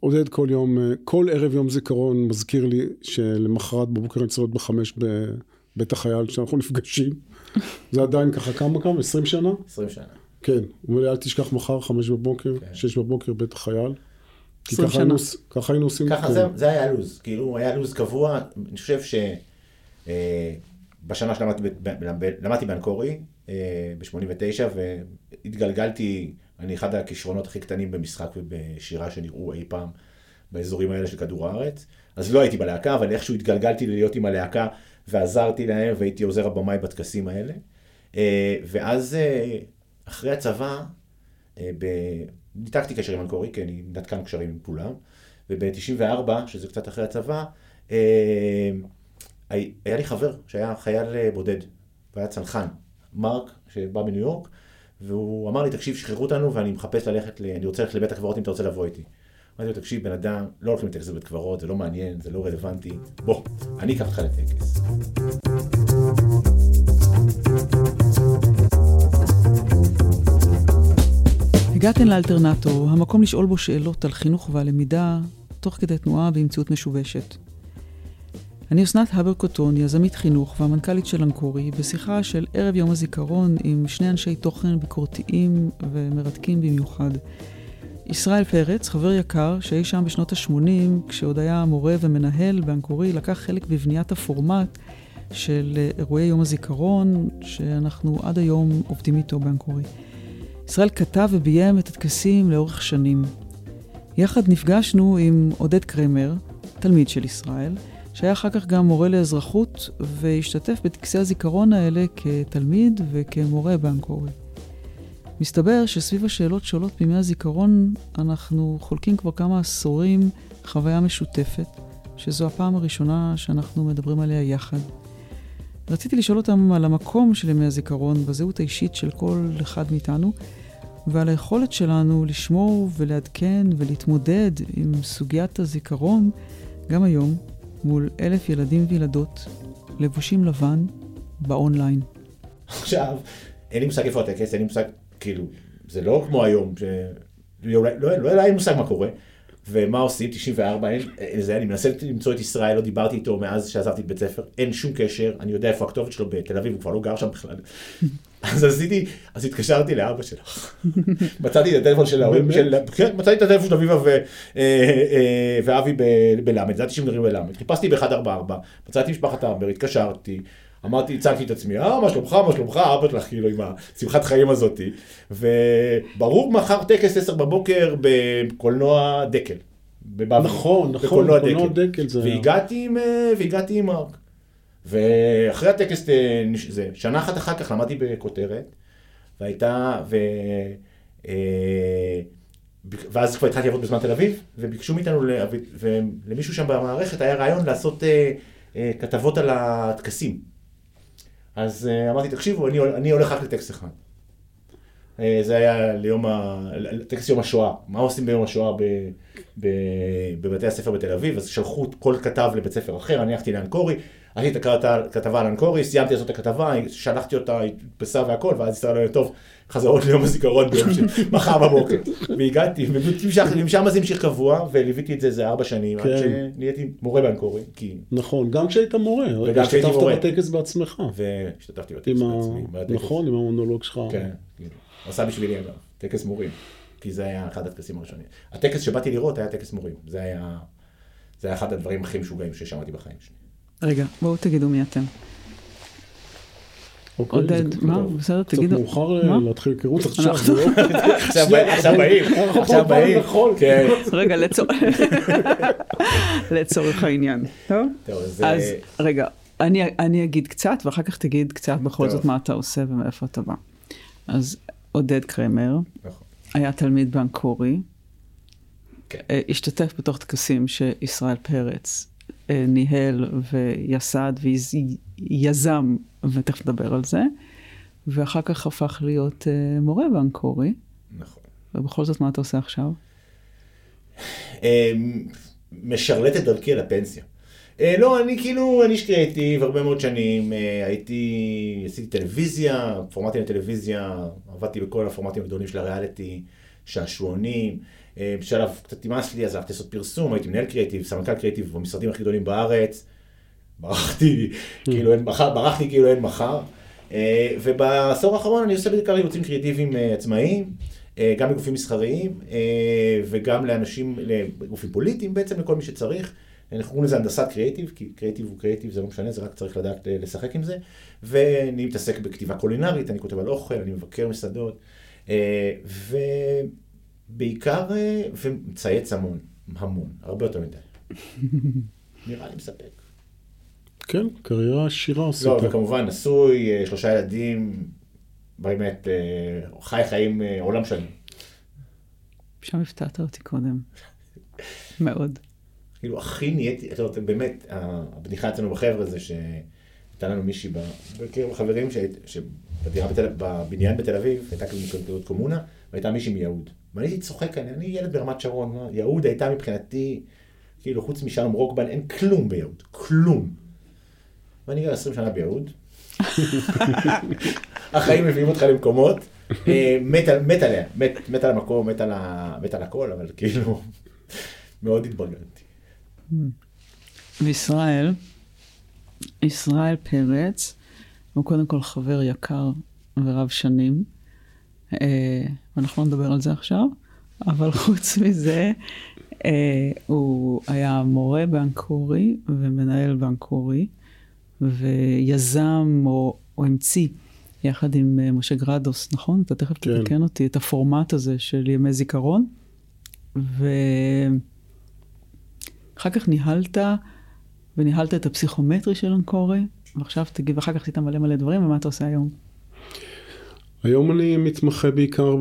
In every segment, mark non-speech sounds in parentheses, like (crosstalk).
עודד כל יום, אה, כל ערב יום זיכרון מזכיר לי שלמחרת בבוקר אני צריך להיות בחמש בבית החייל, כשאנחנו נפגשים. (laughs) זה עדיין ככה, כמה כמה? עשרים שנה? עשרים שנה. כן, הוא אומר לי, אל תשכח מחר, חמש בבוקר, כן. שש בבוקר, בית החייל. כי 20 ככה היינו, שנה. ככה היינו עושים. ככה. זה, זה היה לו"ז, כאילו היה לו"ז קבוע, אני חושב שבשנה שלמדתי ב- ב- ב- למדתי באנקורי, ב-89, והתגלגלתי, אני אחד הכישרונות הכי קטנים במשחק ובשירה שנראו אי פעם באזורים האלה של כדור הארץ, אז לא הייתי בלהקה, אבל איכשהו התגלגלתי להיות עם הלהקה ועזרתי להם והייתי עוזר הבמאי בטקסים האלה. אה, ואז אה, אחרי הצבא, אה, ב- ניתקתי קשר עם אנקורי, כי אני נתקן קשרים עם כולם, וב-94, שזה קצת אחרי הצבא, הי- היה לי חבר שהיה חייל בודד, והיה צנחן, מרק, שבא מניו יורק, והוא אמר לי, תקשיב, שחררו אותנו ואני מחפש ללכת, ל... אני רוצה ללכת לבית הקברות אם אתה רוצה לבוא איתי. אמרתי לו, תקשיב, בן אדם, לא הולכים לטקס בבית קברות, זה לא מעניין, זה לא רלוונטי, בוא, אני אקח אותך לטקס. הגעתן לאלטרנטור, המקום לשאול בו שאלות על חינוך ועל למידה, תוך כדי תנועה במציאות משובשת. אני אסנת הבר קוטון, יזמית חינוך והמנכ"לית של אנקורי, בשיחה של ערב יום הזיכרון עם שני אנשי תוכן ביקורתיים ומרתקים במיוחד. ישראל פרץ, חבר יקר, שאי שם בשנות ה-80, כשעוד היה מורה ומנהל באנקורי, לקח חלק בבניית הפורמט של אה, אירועי יום הזיכרון, שאנחנו עד היום עובדים איתו באנקורי. ישראל כתב וביים את הטקסים לאורך שנים. יחד נפגשנו עם עודד קרמר, תלמיד של ישראל, שהיה אחר כך גם מורה לאזרחות, והשתתף בטקסי הזיכרון האלה כתלמיד וכמורה באנקורי. מסתבר שסביב השאלות שעולות בימי הזיכרון, אנחנו חולקים כבר כמה עשורים חוויה משותפת, שזו הפעם הראשונה שאנחנו מדברים עליה יחד. רציתי לשאול אותם על המקום של ימי הזיכרון בזהות האישית של כל אחד מאיתנו, ועל היכולת שלנו לשמור ולעדכן ולהתמודד עם סוגיית הזיכרון גם היום מול אלף ילדים וילדות לבושים לבן באונליין. עכשיו, אין לי מושג איפה הטקס, אין לי מושג, כאילו, זה לא כמו היום, ש... אולי, לא, לא, לא לי מושג מה קורה, ומה עושים, 94, אין, אין, זה, אני מנסה למצוא את ישראל, לא דיברתי איתו מאז שעזבתי את בית ספר, אין שום קשר, אני יודע איפה הכתובת שלו בתל אביב, הוא כבר לא גר שם בכלל. אז עשיתי, אז התקשרתי לאבא שלך, מצאתי את הטלפון של ההורים, כן, מצאתי את הטלפון של אביבה אה, אה, ואבי בלמד, ידעתי שהם גרים בלמד, חיפשתי ב-144, מצאתי משפחת אמבר, התקשרתי, אמרתי, הצגתי את עצמי, אה, מה שלומך, מה שלומך, אבא שלך, כאילו, עם השמחת חיים הזאתי, וברור, מחר טקס 10 בבוקר בקולנוע דקל. נכון, נכון, בקולנוע קולנוע דקל. דקל זה היה. והגעתי עם, אה, והגעתי עם מרק. ואחרי הטקס, אה, זה, שנה אחת אחר כך למדתי בכותרת, והייתה, ו... אה, ואז כבר התחלתי לעבוד בזמן תל אביב, וביקשו מאיתנו, ולמישהו שם במערכת היה רעיון לעשות אה, כתבות על הטקסים. אז אמרתי, תקשיבו, אני, אני הולך רק לטקסט אחד. זה היה ליום ה... טקס יום השואה. מה עושים ביום השואה ב... ב... בבתי הספר בתל אביב? אז שלחו כל כתב לבית ספר אחר, אני הלכתי לאנקורי, עשיתי את הכת- הכתבה על אנקורי, סיימתי לעשות את הכתבה, שלחתי אותה, הדפסה והכל, ואז היה טוב, חזרות ליום הזיכרון ביום של (laughs) מחר בבוקר. והגעתי, ומשם זה המשיך קבוע, וליוויתי את זה איזה ארבע שנים, עד כן. שנהייתי מורה באנקורי. נכון, גם כשהיית מורה, וגם כשהייתי מורה. השתתפת בטקס בעצמך. והשתתפתי בטקס. בעצמי. נכון, עם המונולוג שלך. כן, כאילו. עשה בשבילי אגב, טקס מורים, כי זה היה אחד הטקסים הראשונים. הטקס שבאתי לראות היה טקס מורים, זה היה אחד הדברים הכי משוגעים ששמעתי בחיים שלי. רגע, בואו תגידו מי אתם. אוקיי, עודד, מה? בסדר, קצת תגידו. מאוחר אה, מה? להתחיל היכרות עכשיו. זה לא- (laughs) עכשיו באים, עכשיו באים. כן. רגע, לצור- (laughs) לצורך העניין. טוב? אז אה, רגע, אני, אני אגיד קצת, ואחר כך תגיד קצת בכל. זאת מה אתה עושה ומאיפה אתה בא. אז עודד קרמר נכון. היה תלמיד באנקורי, כן. אה, השתתף בתוך טקסים שישראל פרץ ניהל ויסד ויזם, ותכף נדבר על זה, ואחר כך הפך להיות אה, מורה באנקורי, נכון. ובכל זאת מה אתה עושה עכשיו? אה, משרלט את דרכי לפנסיה. אה, לא, אני כאילו, אני איש קריאיטיב הרבה מאוד שנים, אה, הייתי, עשיתי טלוויזיה, פורמטים לטלוויזיה, עבדתי בכל הפורמטים הגדולים של הריאליטי, שעשועונים. אה, בשלב קצת נמאס לי, אז הלכתי לעשות פרסום, הייתי מנהל קריאיטיב, סמנכ"ל קריאיטיב במשרדים הכי גדולים בארץ. ברחתי, (laughs) כאילו אין מחר, ברחתי כאילו אין מחר. אה, ובעשור האחרון אני עושה בעיקר ייעוצים קריאיטיביים אה, עצמאיים, גם לגופים מסחריים וגם לאנשים, לגופים פוליטיים בעצם, לכל מי שצריך. אנחנו קוראים לזה הנדסת קריאיטיב, כי קריאיטיב הוא קריאיטיב, זה לא משנה, זה רק צריך לדעת לשחק עם זה. ואני מתעסק בכתיבה קולינרית, אני כותב על אוכל, אני מבקר מסעדות. ובעיקר, ומצייץ המון, המון, הרבה יותר מדי. (laughs) נראה לי מספק. כן, קריירה עשירה עשית. לא, וכמובן נשוי, אה, שלושה ילדים, באמת, אה, חי חיים אה, עולם שלם. שם הפתעת אותי קודם. (laughs) מאוד. כאילו, הכי נהייתי, אתה יודע, באמת, הבדיחה אצלנו בחבר'ה זה שהייתה לנו מישהי בקרב החברים, שבדירה בבניין בתל אביב, הייתה כאילו קומונה, והייתה מישהי מיהוד. ואני הייתי צוחק, אני ילד ברמת שרון, יהוד הייתה מבחינתי, כאילו, חוץ משלום רוקבן, אין כלום ביהוד, כלום. ואני גר 20 שנה ביהוד. (laughs) החיים מביאים אותך למקומות, אה, מת עליה, מת על המקום, מת על הכל, אבל כאילו, (laughs) מאוד התברגנתי. וישראל, ישראל פרץ, הוא קודם כל חבר יקר ורב שנים, אה, ואנחנו לא נדבר על זה עכשיו, אבל חוץ מזה, אה, הוא היה מורה באנקורי ומנהל באנקורי. ויזם או, או המציא, יחד עם uh, משה גרדוס, נכון? אתה תכף כן. תתקן אותי, את הפורמט הזה של ימי זיכרון. ואחר כך ניהלת, וניהלת את הפסיכומטרי של אנקורי, ועכשיו תגיד, ואחר כך עשית מלא מלא דברים, ומה אתה עושה היום? היום אני מתמחה בעיקר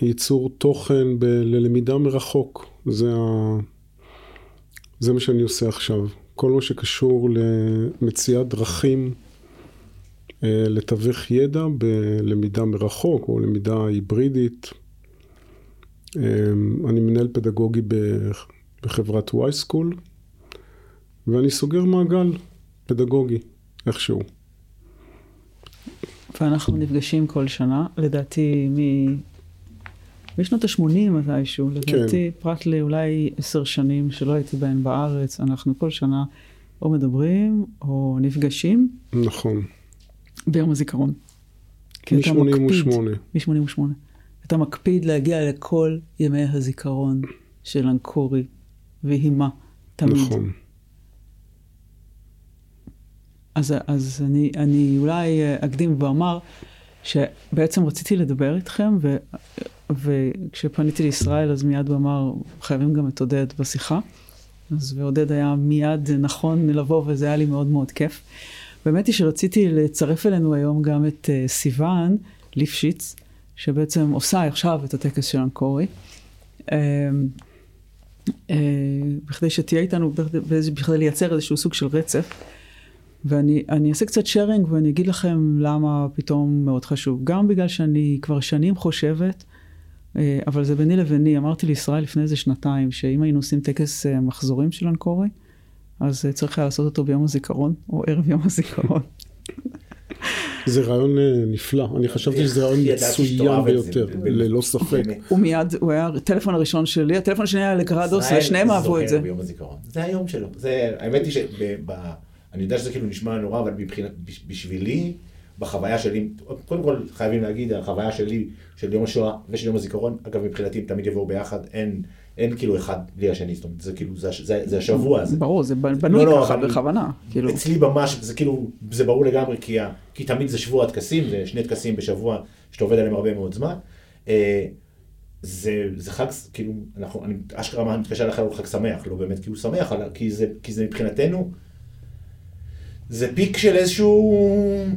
בייצור תוכן ללמידה מרחוק. זה, ה... זה מה שאני עושה עכשיו. כל מה שקשור למציאת דרכים אה, לתווך ידע בלמידה מרחוק או למידה היברידית. אה, אני מנהל פדגוגי בחברת y-school ואני סוגר מעגל פדגוגי איכשהו. ואנחנו נפגשים כל שנה, לדעתי מ... בשנות ה-80 מתישהו, לדעתי, כן. פרט לאולי עשר שנים שלא הייתי בהן בארץ, אנחנו כל שנה או מדברים או נפגשים. נכון. ביום הזיכרון. מ-88. מ-88. אתה מקפיד להגיע לכל ימי הזיכרון של אנקורי והימה, תמיד. נכון. אז, אז אני, אני אולי אקדים ואומר שבעצם רציתי לדבר איתכם, ו, וכשפניתי לישראל, אז מיד הוא אמר, חייבים גם את עודד בשיחה. אז ועודד היה מיד נכון לבוא, וזה היה לי מאוד מאוד כיף. באמת היא שרציתי לצרף אלינו היום גם את uh, סיוון ליפשיץ, שבעצם עושה עכשיו את הטקס של אנקורי. Uh, uh, בכדי שתהיה איתנו, בכדי לייצר איזשהו סוג של רצף. ואני אעשה קצת שיירינג ואני אגיד לכם למה פתאום מאוד חשוב. גם בגלל שאני כבר שנים חושבת אה, אבל זה ביני לביני, אמרתי לישראל לפני איזה שנתיים, שאם היינו עושים טקס אה, מחזורים של אנקורי, אז אה, צריך היה לעשות אותו ביום הזיכרון, או ערב יום הזיכרון. זה רעיון נפלא, אני חשבתי שזה רעיון מצוין ביותר, ללא ספק. הוא מיד, הוא היה הטלפון הראשון שלי, הטלפון השני היה לקרדוס, ושניהם אהבו את זה. זה היום שלו, האמת היא שאני יודע שזה כאילו נשמע נורא, אבל מבחינת, בשבילי, בחוויה שלי, קודם כל חייבים להגיד, החוויה שלי של יום השואה ושל יום הזיכרון, אגב מבחינתי הם תמיד יבואו ביחד, אין, אין כאילו אחד בלי השני, זאת אומרת, זה כאילו, זה, זה, זה השבוע הזה. ברור, זה בנוי לא, לא, ככה בכוונה. כאילו. אצלי ממש, זה כאילו, זה ברור לגמרי, כי, כי תמיד זה שבוע טקסים, זה שני טקסים בשבוע שאתה עובד עליהם הרבה מאוד זמן. אה, זה, זה חג, כאילו, אנחנו, אני אשכרה מתקשר לאחר חג שמח, לא באמת כאילו שמח, כי זה, כי זה מבחינתנו, זה פיק של איזשהו,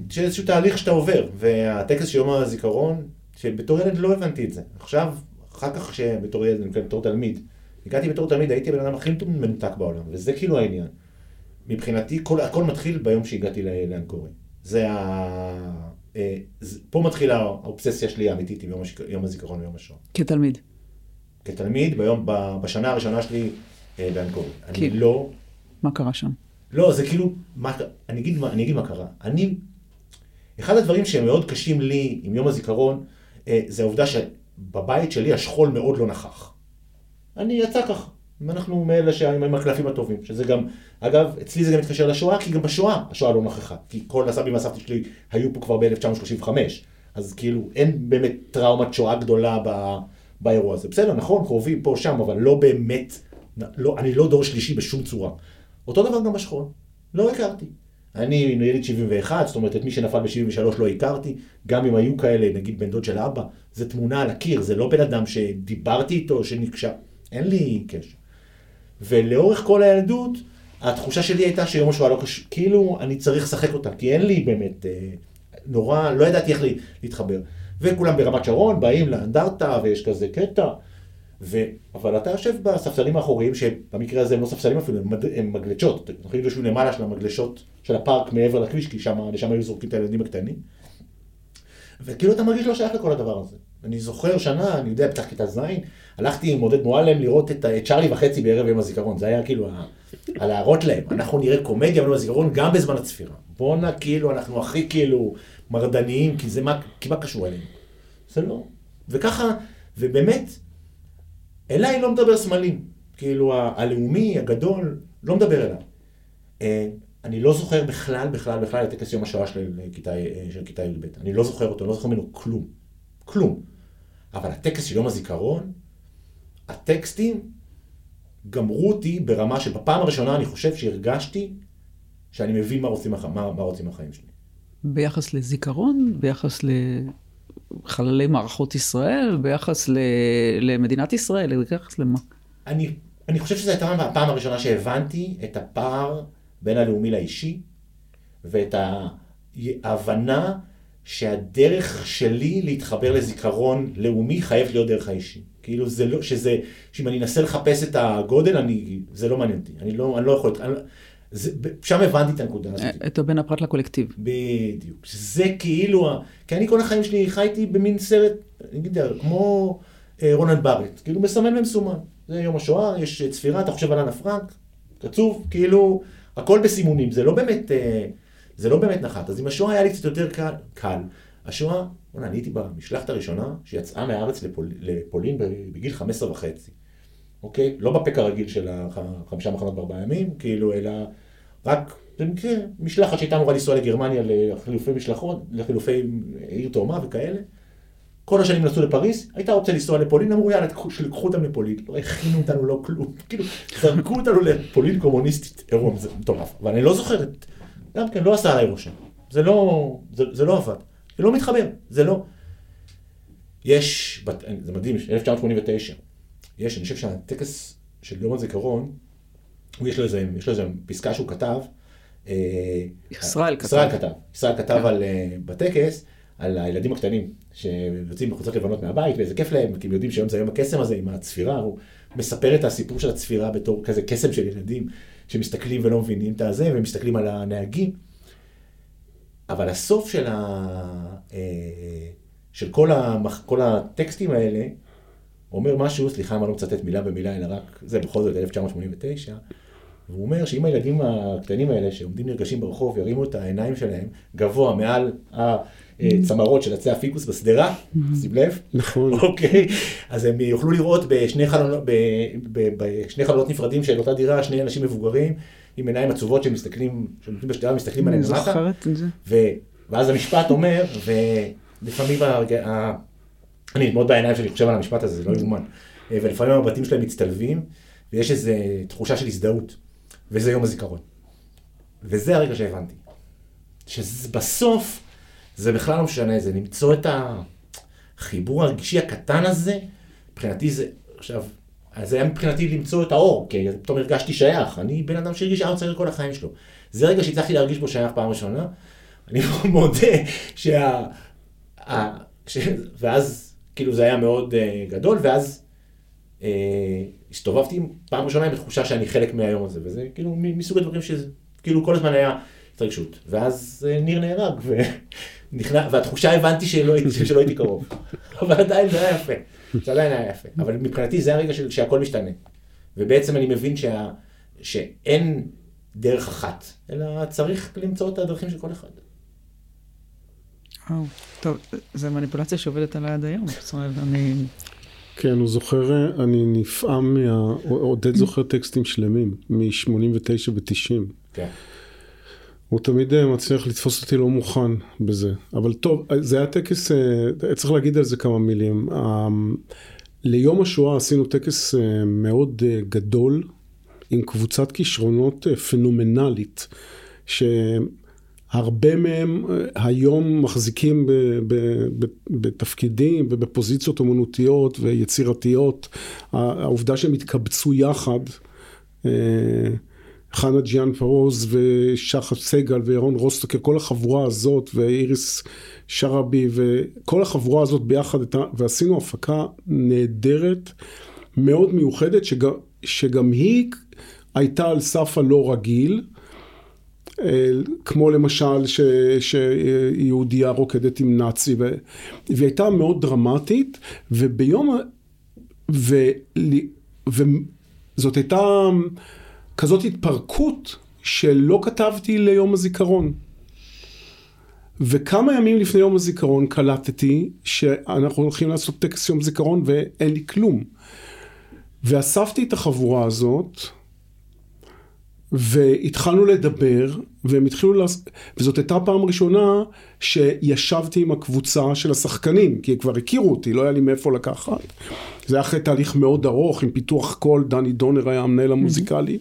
של איזשהו תהליך שאתה עובר, והטקס של יום הזיכרון, שבתור ילד לא הבנתי את זה. עכשיו, אחר כך שבתור ילד, אני בתור תלמיד, הגעתי בתור תלמיד, הייתי הבן אדם הכי מנותק בעולם, וזה כאילו העניין. מבחינתי, כל, הכל מתחיל ביום שהגעתי לאנקורי. זה ה... אה, פה מתחילה האובססיה שלי האמיתית עם יום, השיק... יום הזיכרון ויום השואה. כתלמיד. כתלמיד, ביום, בשנה הראשונה שלי אה, באנקורי. כי... אני לא... מה קרה שם? לא, זה כאילו, מה, אני, אגיד, אני אגיד מה קרה. אני, אחד הדברים שהם מאוד קשים לי עם יום הזיכרון, אה, זה העובדה בבית שלי השכול מאוד לא נכח. אני יצא ככה. אנחנו מאלה עם הקלפים הטובים, שזה גם, אגב, אצלי זה גם מתקשר לשואה, כי גם בשואה השואה לא נכחה. כי כל הסבים והסבתות שלי היו פה כבר ב-1935, אז כאילו אין באמת טראומת שואה גדולה ב, באירוע הזה. בסדר, נכון, קרובים פה, שם, אבל לא באמת, לא, אני לא דור שלישי בשום צורה. אותו דבר גם בשכול, לא הכרתי. אני ילד 71, זאת אומרת, את מי שנפל ב-73 לא הכרתי, גם אם היו כאלה, נגיד בן דוד של אבא, זה תמונה על הקיר, זה לא בן אדם שדיברתי איתו, שנקשר, אין לי קשר. ולאורך כל הילדות, התחושה שלי הייתה שיום השואה לא קשור, כאילו אני צריך לשחק אותה, כי אין לי באמת, אה, נורא, לא ידעתי איך להתחבר. וכולם ברמת שרון באים לאנדרטה, ויש כזה קטע, ו... אבל אתה יושב בספסלים האחוריים, שבמקרה הזה הם לא ספסלים אפילו, הם, מד... הם מגלשות, אנחנו יכולים לשבת למעלה של המגלשות של הפארק מעבר לכביש, כי שם, לשם היו זורקים את הילדים הקטנים. וכאילו אתה מרגיש לא שייך לכל הדבר הזה. אני זוכר שנה, אני יודע, פתח כיתה ז', הלכתי עם עודד מועלם לראות את, את צ'ארלי וחצי בערב יום הזיכרון, זה היה כאילו הלהראות להם, אנחנו נראה קומדיה ביום הזיכרון גם בזמן הצפירה. בואנה, כאילו, אנחנו הכי כאילו מרדניים, כי זה מה, כי מה קשור אלינו? זה לא. וככה, ובאמת, אליי לא מדבר סמלים. כאילו, הלאומי, הגדול, לא מדבר אליי. אה, אני לא זוכר בכלל, בכלל, בכלל את טקס יום השואה של כיתה, של כיתה י"ב. אני לא זוכר אותו, לא זוכר ממנו כלום. כלום. אבל הטקס של יום הזיכרון, הטקסטים גמרו אותי ברמה שבפעם הראשונה אני חושב שהרגשתי שאני מבין מה רוצים, מה, מה רוצים החיים שלי. ביחס לזיכרון, ביחס לחללי מערכות ישראל, ביחס ל... למדינת ישראל, ביחס למה? אני, אני חושב שזו הייתה הפעם הראשונה שהבנתי את הפער בין הלאומי לאישי, ואת ההבנה שהדרך שלי להתחבר לזיכרון לאומי חייבת להיות דרך האישי. כאילו זה לא, שזה, שאם אני אנסה לחפש את הגודל, אני, זה לא מעניין אותי. אני לא, אני לא יכול, אני, זה, שם הבנתי את הנקודה הזאת. את הבין הפרט לקולקטיב. בדיוק. זה כאילו, כי אני כל החיים שלי חייתי במין סרט, אני אגיד, כמו אה, רונלד בארט, כאילו מסמן ומסומן. זה יום השואה, יש צפירה, אתה חושב על אנה פרנק, קצוב, כאילו, הכל בסימונים, זה לא באמת, אה, זה לא באמת נחת. אז עם השואה היה לי קצת יותר קל. קל. השואה, בוא'נה, אני הייתי במשלחת הראשונה שיצאה מהארץ לפול, לפולין בגיל 15 וחצי. אוקיי? לא בפק הרגיל של החמישה מחנות בארבעה ימים, כאילו, אלא רק במקרה, משלחת שהייתה אמורה לנסוע לגרמניה לחילופי משלחות, לחילופי עיר תאומה וכאלה. כל השנים נסעו לפריז, הייתה רוצה לנסוע לפולין, אמרו יאללה, שלקחו אותם לפולין, לא הכינו אותנו לא כלום, (laughs) כאילו, זרקו אותנו לפולין קומוניסטית, אירוע מטורף, אבל אני לא זוכרת, גם כן, לא עשה עליי רושם, זה לא, זה, זה לא עבד, זה לא מתחבר, זה לא. יש, זה מדהים, 1989, יש, אני חושב שהטקס של יום הזיכרון, יש לו איזה, יש לו איזה פסקה שהוא כתב, אה, ישראל כתב, ישראל כתב, ישראל כתב על, אה, בטקס, על הילדים הקטנים שיוצאים בחוצות לבנות מהבית, ואיזה כיף להם, כי הם יודעים שהיום זה היום הקסם הזה עם הצפירה, הוא מספר את הסיפור של הצפירה בתור כזה קסם של ילדים שמסתכלים ולא מבינים את הזה, ומסתכלים על הנהגים. אבל הסוף של, ה... אה, של כל, המח... כל הטקסטים האלה, אומר משהו, סליחה אם אני לא מצטט מילה במילה, אלא רק, זה בכל זאת 1989, והוא אומר שאם הילדים הקטנים האלה שעומדים נרגשים ברחוב ירימו את העיניים שלהם גבוה מעל הצמרות של עצי הפיקוס בשדרה, שים לב. נכון. אוקיי, אז הם יוכלו לראות בשני חלונות, בשני חלונות נפרדים של אותה דירה, שני אנשים מבוגרים עם עיניים עצובות שמסתכלים, שעומדים בשדרה ומסתכלים עליהם למטה. ואז המשפט אומר, ולפעמים, אני מאוד בעיניים שלי חושב על המשפט הזה, זה לא יאומן. ולפעמים המבטים שלהם מצטלבים, ויש איזו תחושה של הזדהות. וזה יום הזיכרון. וזה הרגע שהבנתי. שבסוף, זה בכלל לא משנה, זה למצוא את החיבור הרגשי הקטן הזה, מבחינתי זה, עכשיו, זה היה מבחינתי למצוא את האור, כי פתאום הרגשתי שייך, אני בן אדם שהרגיש ארץ כל החיים שלו. זה רגע שהצלחתי להרגיש בו שייך פעם ראשונה, אני (laughs) מודה שה... ה... ואז, כאילו זה היה מאוד uh, גדול, ואז uh, הסתובבתי פעם ראשונה עם תחושה שאני חלק מהיום הזה, וזה כאילו מסוג הדברים שכאילו כל הזמן היה התרגשות. ואז uh, ניר נהרג, ונכנע, (laughs) והתחושה הבנתי שלא, (laughs) שלא הייתי קרוב. אבל עדיין זה היה יפה, זה עדיין היה יפה. אבל מבחינתי זה הרגע של, שהכל משתנה. ובעצם אני מבין שה, שאין דרך אחת, אלא צריך למצוא את הדרכים של כל אחד. וואו, טוב, זו מניפולציה שעובדת עליי עד היום. זאת אומרת, אני... כן, הוא זוכר, אני נפעם מה... עודד זוכר טקסטים שלמים, מ-89 ו-90. כן. הוא תמיד אה, מצליח לתפוס אותי לא מוכן בזה. אבל טוב, זה היה טקס, אה, צריך להגיד על זה כמה מילים. אה, ליום השואה עשינו טקס מאוד גדול, עם קבוצת כישרונות פנומנלית, שהרבה מהם היום מחזיקים בתפקידים ובפוזיציות אומנותיות ויצירתיות. העובדה שהם התקבצו יחד, חנה ג'יאן פרוז ושחר סגל וירון רוסטוקר, כל החבורה הזאת ואיריס שרבי וכל החבורה הזאת ביחד, ועשינו הפקה נהדרת, מאוד מיוחדת, שגם, שגם היא הייתה על סף הלא רגיל. אה, כמו למשל ש, שיהודייה רוקדת עם נאצי, ו, והיא הייתה מאוד דרמטית, וביום, ו, וזאת הייתה כזאת התפרקות שלא כתבתי ליום הזיכרון. וכמה ימים לפני יום הזיכרון קלטתי שאנחנו הולכים לעשות טקס יום זיכרון ואין לי כלום. ואספתי את החבורה הזאת והתחלנו לדבר והם התחילו, לס... וזאת הייתה פעם ראשונה שישבתי עם הקבוצה של השחקנים כי כבר הכירו אותי, לא היה לי מאיפה לקחת. זה היה אחרי תהליך מאוד ארוך עם פיתוח קול, דני דונר היה המנהל המוזיקלי.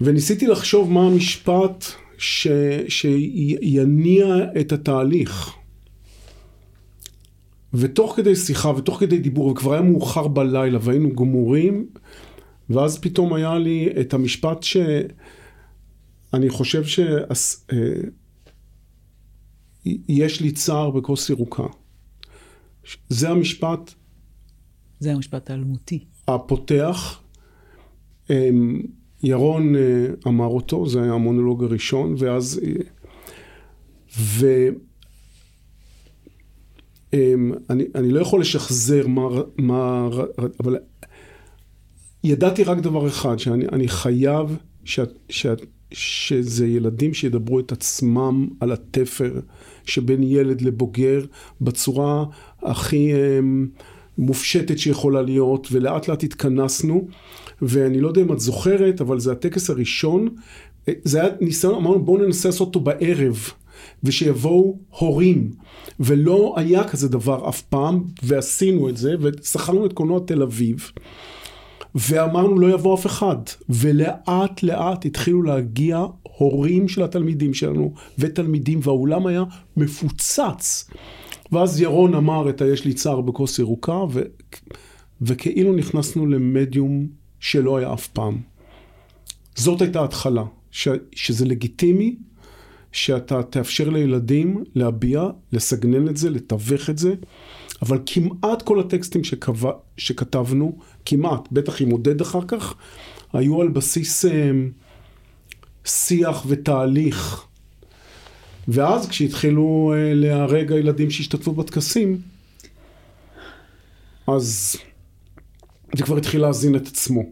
וניסיתי לחשוב מה המשפט ש, שיניע את התהליך. ותוך כדי שיחה ותוך כדי דיבור, וכבר היה מאוחר בלילה והיינו גמורים, ואז פתאום היה לי את המשפט שאני חושב שיש אה, לי צער בכוס ירוקה. זה המשפט... זה המשפט האלמותי. הפותח. אמ, ירון אה, אמר אותו, זה היה המונולוג הראשון, ואז... אה, ואני אמ, אני לא יכול לשחזר מה, מה... אבל ידעתי רק דבר אחד, שאני חייב ש, ש, שזה ילדים שידברו את עצמם על התפר שבין ילד לבוגר בצורה הכי אמ, מופשטת שיכולה להיות, ולאט לאט התכנסנו. ואני לא יודע אם את זוכרת, אבל זה הטקס הראשון, זה היה ניסיון, אמרנו בואו ננסה לעשות אותו בערב, ושיבואו הורים, ולא היה כזה דבר אף פעם, ועשינו את זה, ושכרנו את קולנוע תל אביב. ואמרנו לא יבוא אף אחד, ולאט לאט התחילו להגיע הורים של התלמידים שלנו ותלמידים, והאולם היה מפוצץ. ואז ירון אמר את היש לי צער בכוס ירוקה, ו... וכאילו נכנסנו למדיום שלא היה אף פעם. זאת הייתה התחלה, ש, שזה לגיטימי שאתה תאפשר לילדים להביע, לסגנן את זה, לתווך את זה, אבל כמעט כל הטקסטים שקבע, שכתבנו, כמעט, בטח עם עודד אחר כך, היו על בסיס אה, שיח ותהליך. ואז כשהתחילו אה, להרג הילדים שהשתתפו בטקסים, אז זה כבר התחיל להזין את עצמו.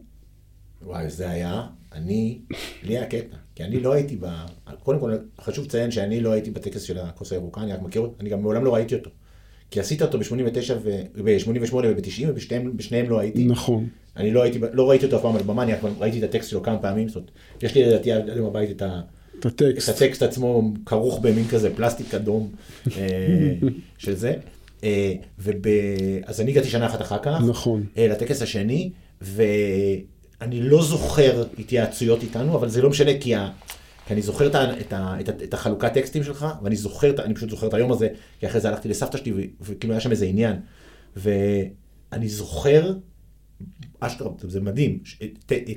וואי, זה היה, אני, לי היה קטע, כי אני לא הייתי ב... קודם כל, חשוב לציין שאני לא הייתי בטקס של הכוס הירוקה, אני רק מכיר אותו, אני גם מעולם לא ראיתי אותו. כי עשית אותו ב-89 וב-88 וב-90 ובשניהם לא הייתי. נכון. אני לא, הייתי, לא ראיתי אותו אף פעם על במה, אני ראיתי את הטקסט שלו כמה פעמים, זאת אומרת, יש לי לדעתי עד היום בבית את, ה, את הטקסט. את הטקסט עצמו כרוך במין כזה פלסטיק אדום אה, (laughs) של זה. אה, וב... אז אני הגעתי שנה אחת אחר כך, נכון, אה, לטקס השני, ואני לא זוכר התייעצויות איתנו, אבל זה לא משנה כי, ה... כי אני זוכר את, ה... את, ה... את, ה... את החלוקת טקסטים שלך, ואני זוכר, אני פשוט זוכר את היום הזה, כי אחרי זה הלכתי לסבתא שלי. וכאילו היה שם איזה עניין. ואני זוכר, אשכרה, זה מדהים,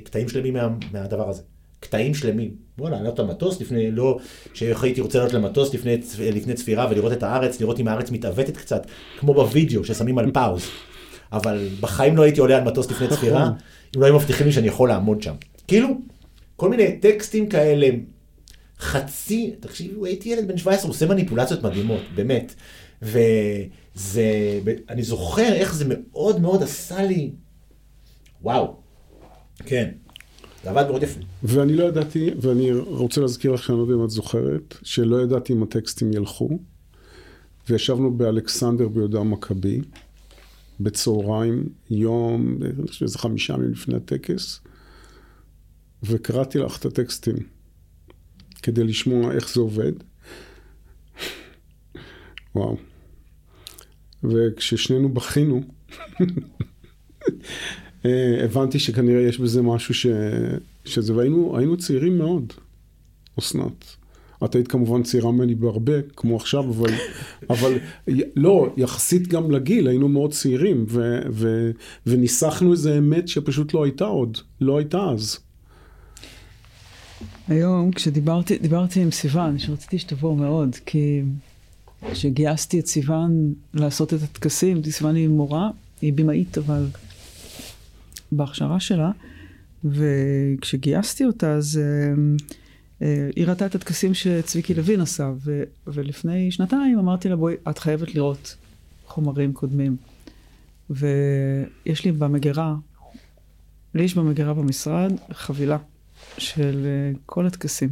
קטעים שלמים מה... מהדבר הזה. קטעים שלמים. בוא לעלות למטוס לפני, לא, שהייתי רוצה לעלות למטוס לפני, לפני צפירה ולראות את הארץ, לראות אם הארץ מתעוותת קצת, כמו בווידאו ששמים על פאוז. אבל בחיים לא הייתי עולה על מטוס לפני צפירה, נכון. אם לא היו מבטיחים לי שאני יכול לעמוד שם. כאילו, כל מיני טקסטים כאלה, חצי, תקשיבו, הייתי ילד בן 17, הוא עושה מניפולציות מדהימות, באמת. וזה, אני זוכר איך זה מאוד מאוד עשה לי, וואו, כן. זה עבד מאוד יפה. ואני לא ידעתי, ואני רוצה להזכיר לך שאני לא יודע אם את זוכרת, שלא ידעתי אם הטקסטים ילכו. וישבנו באלכסנדר ביהודה המכבי, בצהריים, יום, אני חושב שזה חמישה ימים לפני הטקס, וקראתי לך את הטקסטים כדי לשמוע איך זה עובד. וואו. וכששנינו בכינו, אה, הבנתי שכנראה יש בזה משהו ש... שזה, והיינו צעירים מאוד, אסנת. את היית כמובן צעירה ממני בהרבה, כמו עכשיו, אבל, אבל לא, יחסית גם לגיל, היינו מאוד צעירים, ו, ו, וניסחנו איזה אמת שפשוט לא הייתה עוד, לא הייתה אז. היום, כשדיברתי דיברתי עם סיוון, שרציתי שתבוא מאוד, כי כשגייסתי את סיוון לעשות את הטקסים, סיוון היא מורה, היא במאית, אבל בהכשרה שלה, וכשגייסתי אותה, אז... uh, אה, היא ראתה את הטקסים שצביקי לוין עשה, ו, ולפני שנתיים אמרתי לה, בואי, את חייבת לראות חומרים קודמים. ויש לי במגירה, לי יש במגירה במשרד חבילה של אה, כל הטקסים.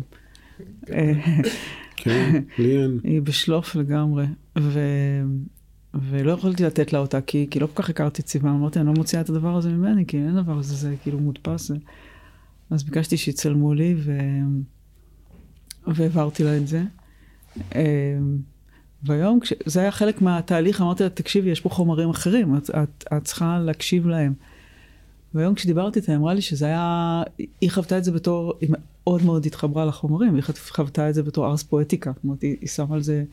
כן, לי אין. היא בשלוף לגמרי, ו... ולא יכולתי לתת לה אותה, כי, כי לא כל כך הכרתי את סיבה, אמרתי, אני לא מוציאה את הדבר הזה ממני, כי אין דבר הזה, זה כאילו מודפס. אז ביקשתי שיצלמו לי, ו... והעברתי לה את זה. אמ, והיום, כש... זה היה חלק מהתהליך, אמרתי לה, תקשיבי, יש פה חומרים אחרים, את, את, את צריכה להקשיב להם. והיום כשדיברתי איתה, היא אמרה לי שזה היה, היא חוותה את זה בתור, היא מאוד מאוד התחברה לחומרים, היא חוותה את זה בתור ארס פואטיקה, זאת אומרת, היא, היא שמה על זה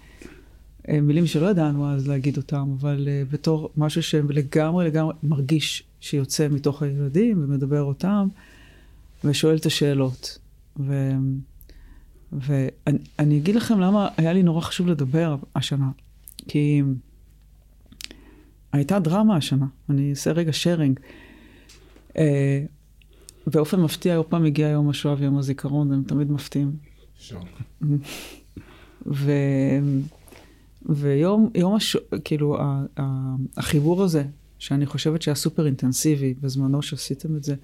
אה, מילים שלא ידענו אז להגיד אותם, אבל uh, בתור משהו שלגמרי לגמרי מרגיש שיוצא מתוך הילדים ומדבר אותם, ושואל את השאלות. ו... ואני אגיד לכם למה היה לי נורא חשוב לדבר השנה. כי הייתה דרמה השנה, אני אעשה רגע שיירינג. אה, באופן מפתיע, עוד פעם הגיע יום השואה ויום הזיכרון, הם תמיד מפתיעים. ו... ויום יום השואה, כאילו, החיבור הזה, שאני חושבת שהיה סופר אינטנסיבי בזמנו שעשיתם את זה,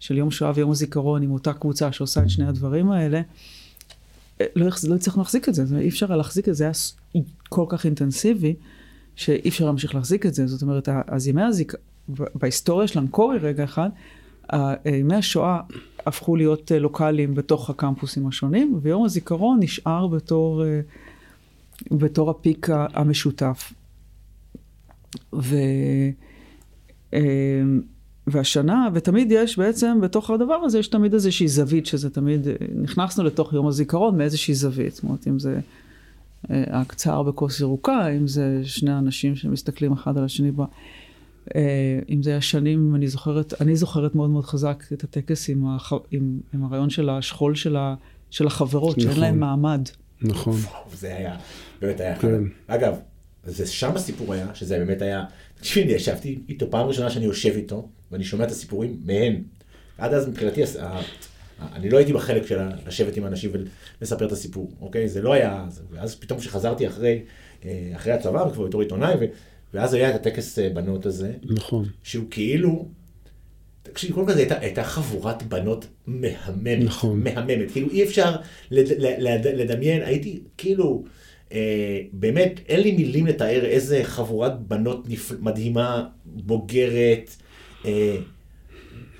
של יום שואה ויום הזיכרון עם אותה קבוצה שעושה את שני הדברים האלה, לא, לא הצלחנו להחזיק את זה, אי אפשר היה להחזיק את זה, זה היה כל כך אינטנסיבי, שאי אפשר להמשיך להחזיק את זה. זאת אומרת, אז ימי הזיק... בהיסטוריה של אנקורי רגע אחד, ימי השואה הפכו להיות אה, לוקאליים בתוך הקמפוסים השונים, ויום הזיכרון נשאר בתור, אה, בתור הפיק המשותף. ו... אה, והשנה, ותמיד יש בעצם, בתוך הדבר הזה, יש תמיד איזושהי זווית, שזה תמיד, נכנסנו לתוך יום הזיכרון מאיזושהי זווית. זאת אומרת, אם זה אה, הקצר בכוס ירוקה, אם זה שני אנשים שמסתכלים אחד על השני בה. אה, אם זה השנים, אני זוכרת, אני זוכרת מאוד מאוד חזק את הטקס עם, הח, עם, עם הרעיון של השכול של, ה, של החברות, נכון. שאין להם מעמד. נכון. זה היה, באמת היה. כן. אגב, זה שם הסיפור היה, שזה באמת היה, תקשיבי, ישבתי איתו פעם ראשונה שאני יושב איתו, ואני שומע את הסיפורים מהן. עד אז מבחינתי, אני לא הייתי בחלק של לשבת עם אנשים ולספר את הסיפור, אוקיי? זה לא היה, ואז פתאום כשחזרתי אחרי, אה, אחרי הצבא, וכבר בתור עיתונאי, ואז היה את הטקס אה, בנות הזה. נכון. שהוא כאילו, תקשיב, קודם כל הייתה, הייתה חבורת בנות מהממת. נכון. מהממת. כאילו אי אפשר לד, לד, לדמיין, הייתי כאילו, אה, באמת, אין לי מילים לתאר איזה חבורת בנות נפ... מדהימה, בוגרת, אה,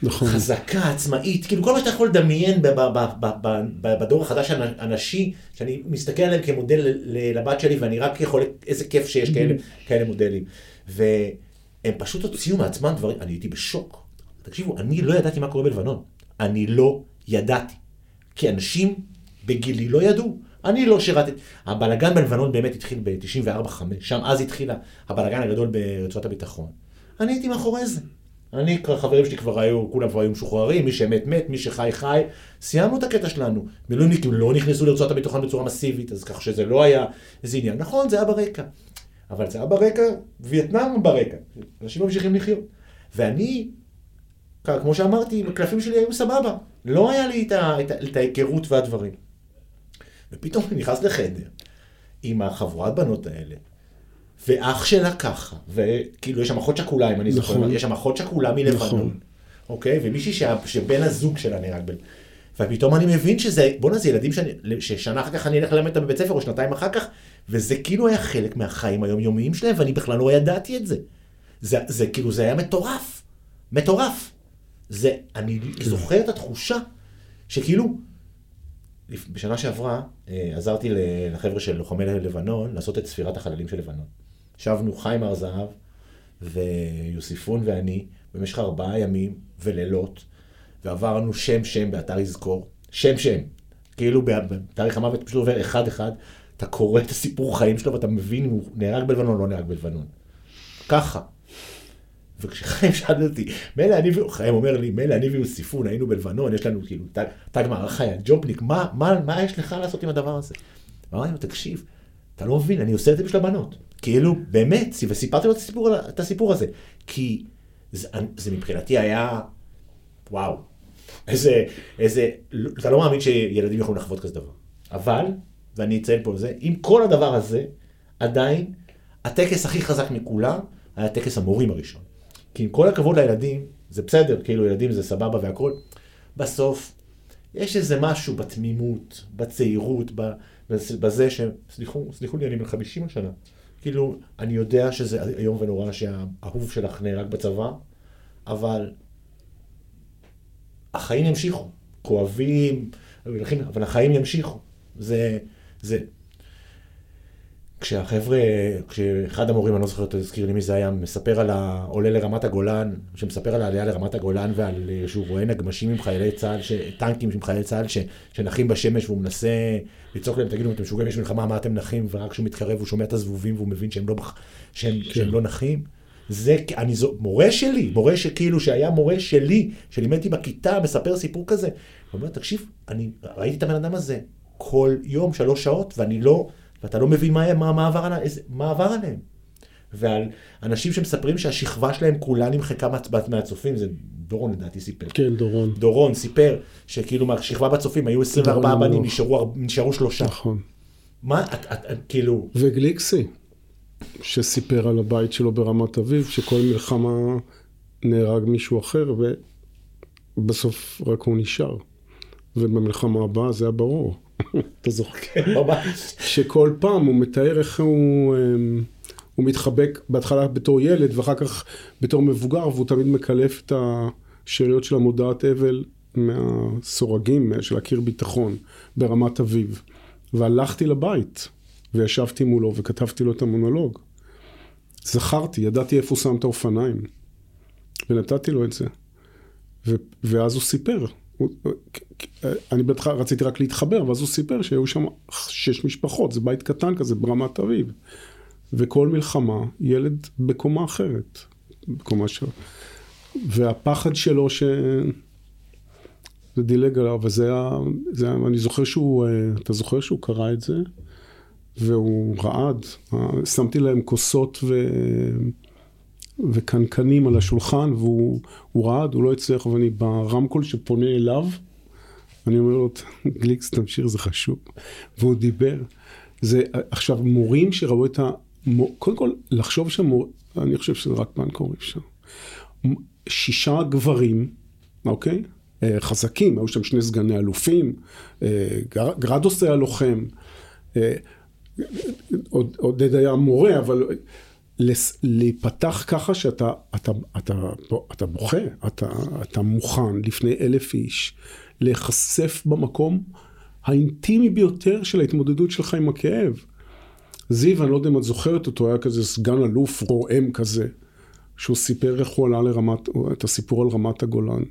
נכון. חזקה, עצמאית, כאילו כל מה שאתה יכול לדמיין בדור החדש הנשי, שאני מסתכל עליהם כמודל לבת שלי ואני רק יכול, איזה כיף שיש כאלה, כאלה מודלים. והם פשוט הוציאו מעצמם דברים, אני הייתי בשוק. תקשיבו, אני לא ידעתי מה קורה בלבנון. אני לא ידעתי. כי אנשים בגילי לא ידעו. אני לא שירתי. הבלגן בלבנון באמת התחיל ב-94-5, שם אז התחיל הבלגן הגדול ברצועת הביטחון. אני הייתי מאחורי זה. אני, חברים שלי כבר היו, כולם כבר היו משוחררים, מי שמת מת, מי שחי חי. סיימנו את הקטע שלנו. מילואימניקים לא נכנסו לרצועת הביטחון בצורה מסיבית, אז כך שזה לא היה איזה עניין. נכון, זה היה ברקע. אבל זה היה ברקע, וייטנאם ברקע. אנשים ממשיכים לחיות. ואני, כמו שאמרתי, הקלפים שלי היו סבבה. לא היה לי את ההיכרות והדברים. ופתאום אני נכנס לחדר עם החבורת בנות האלה, ואח שלה ככה, וכאילו יש שם אחות שכולה, אם אני זוכר, נכון. יש שם אחות שכולה מלבנון, נכון. אוקיי? ומישהי שבן הזוג שלה נהרג ב... ופתאום אני מבין שזה, בואנה זה ילדים שאני, ששנה אחר כך אני אלך ללמד אותם בבית ספר, או שנתיים אחר כך, וזה כאילו היה חלק מהחיים היומיומיים שלהם, ואני בכלל לא ידעתי את זה. זה, זה כאילו, זה היה מטורף. מטורף. זה, אני כן. זוכר את התחושה שכאילו, בשנה שעברה אה, עזרתי לחבר'ה של לוחמי לבנון לעשות את ספירת החללים של לבנון. ישבנו חיים הר זהב ויוסיפון ואני במשך ארבעה ימים ולילות, ועברנו שם שם באתר יזכור, שם שם. כאילו בתאריך המוות פשוט עובר אחד אחד, אתה קורא את הסיפור חיים שלו ואתה מבין אם הוא נהרג בלבנון או לא נהרג בלבנון. ככה. וכשחיים (laughs) שאל אותי, מילא אני, חיים אומר לי, מילא אני ויוסיפון היינו בלבנון, יש לנו כאילו תג, תג מערכה, יא ג'ובניק, מה, מה, מה יש לך לעשות עם הדבר הזה? אמרתי לו, תקשיב, אתה לא מבין, אני עושה את זה בשביל הבנות. כאילו, באמת, וסיפרתי לו את הסיפור, את הסיפור הזה. כי זה, זה מבחינתי היה, וואו, איזה, איזה, אתה לא מאמין שילדים יכולים לחוות כזה דבר. אבל, ואני אציין פה זה, עם כל הדבר הזה, עדיין, הטקס הכי חזק מכולם, היה טקס המורים הראשון. כי עם כל הכבוד לילדים, זה בסדר, כאילו ילדים זה סבבה והכל, בסוף, יש איזה משהו בתמימות, בצעירות, בזה ש... סליחו, סליחו לי, אני בן 50 השנה. כאילו, אני יודע שזה איום ונורא שהאהוב שלך נהרג בצבא, אבל החיים ימשיכו. כואבים, אבל החיים ימשיכו. זה, זה... כשהחבר'ה, כשאחד המורים, אני לא זוכר, תזכיר לי מי זה היה, מספר על העולה לרמת הגולן, שמספר על העלייה לרמת הגולן ועל אה, שהוא רואה נגמשים עם חיילי צה"ל, ש... טנקים עם חיילי צה"ל ש... שנחים בשמש והוא מנסה לצעוק להם, תגידו, אתם משוגעים, יש מלחמה, מה אתם נחים? ורק כשהוא מתקרב הוא שומע את הזבובים והוא מבין שהם לא, שהם, כן. שהם לא נחים. זה, אני זו, מורה שלי, מורה שכאילו, שהיה מורה שלי, שלימד אותי בכיתה, מספר סיפור כזה. הוא אומר, תקשיב, אני ראיתי את הבן אדם הזה כל יום, שלוש שעות, ואני לא, ואתה לא מבין מה, מה, מה, עבר, איזה- מה עבר עליהם. ועל אנשים שמספרים שהשכבה שלהם כולה נמחקה מה- מהצופים, זה דורון לדעתי סיפר. כן, דורון. דורון סיפר שכאילו מהשכבה בצופים היו 24 דורון בנים. נשארו, נשארו שלושה. נכון. מה, את, את, את, כאילו, וגליקסי, שסיפר על הבית שלו ברמת אביב, שכל מלחמה נהרג מישהו אחר, ובסוף רק הוא נשאר. ובמלחמה הבאה זה היה ברור. אתה זוכר? ממש. שכל פעם הוא מתאר איך הוא, אמ, הוא מתחבק בהתחלה בתור ילד ואחר כך בתור מבוגר, והוא תמיד מקלף את השאריות של המודעת אבל מהסורגים של הקיר ביטחון ברמת אביב. והלכתי לבית וישבתי מולו וכתבתי לו את המונולוג. זכרתי, ידעתי איפה הוא שם את האופניים. ונתתי לו את זה. ו- ואז הוא סיפר. הוא- אני בטח רציתי רק להתחבר, ואז הוא סיפר שהיו שם שש משפחות, זה בית קטן כזה ברמת אביב. וכל מלחמה, ילד בקומה אחרת. בקומה שלו. והפחד שלו ש... זה דילג עליו, וזה היה, זה היה, אני זוכר שהוא, אה, אתה זוכר שהוא קרא את זה? והוא רעד. אה, שמתי להם כוסות ו... וקנקנים על השולחן, והוא הוא רעד, הוא לא הצליח, ואני ברמקול שפונה אליו, אני אומר לו, גליקס, תמשיך, זה חשוב. והוא דיבר. זה, עכשיו, מורים שראו את ה... קודם כל, לחשוב שמור... אני חושב שזה רק באנקור אפשר. שישה גברים, אוקיי? אה, חזקים, היו שם שני סגני אלופים, אה, גר- גרדוס היה לוחם, אה, עוד- עודד היה מורה, אבל להיפתח ככה שאתה אתה, אתה, אתה בוכה, אתה, אתה מוכן לפני אלף איש, להיחשף במקום האינטימי ביותר של ההתמודדות שלך עם הכאב. זיו, אני לא יודע אם את זוכרת אותו, היה כזה סגן אלוף רועם כזה, שהוא סיפר איך הוא עלה לרמת, את הסיפור על רמת הגולן.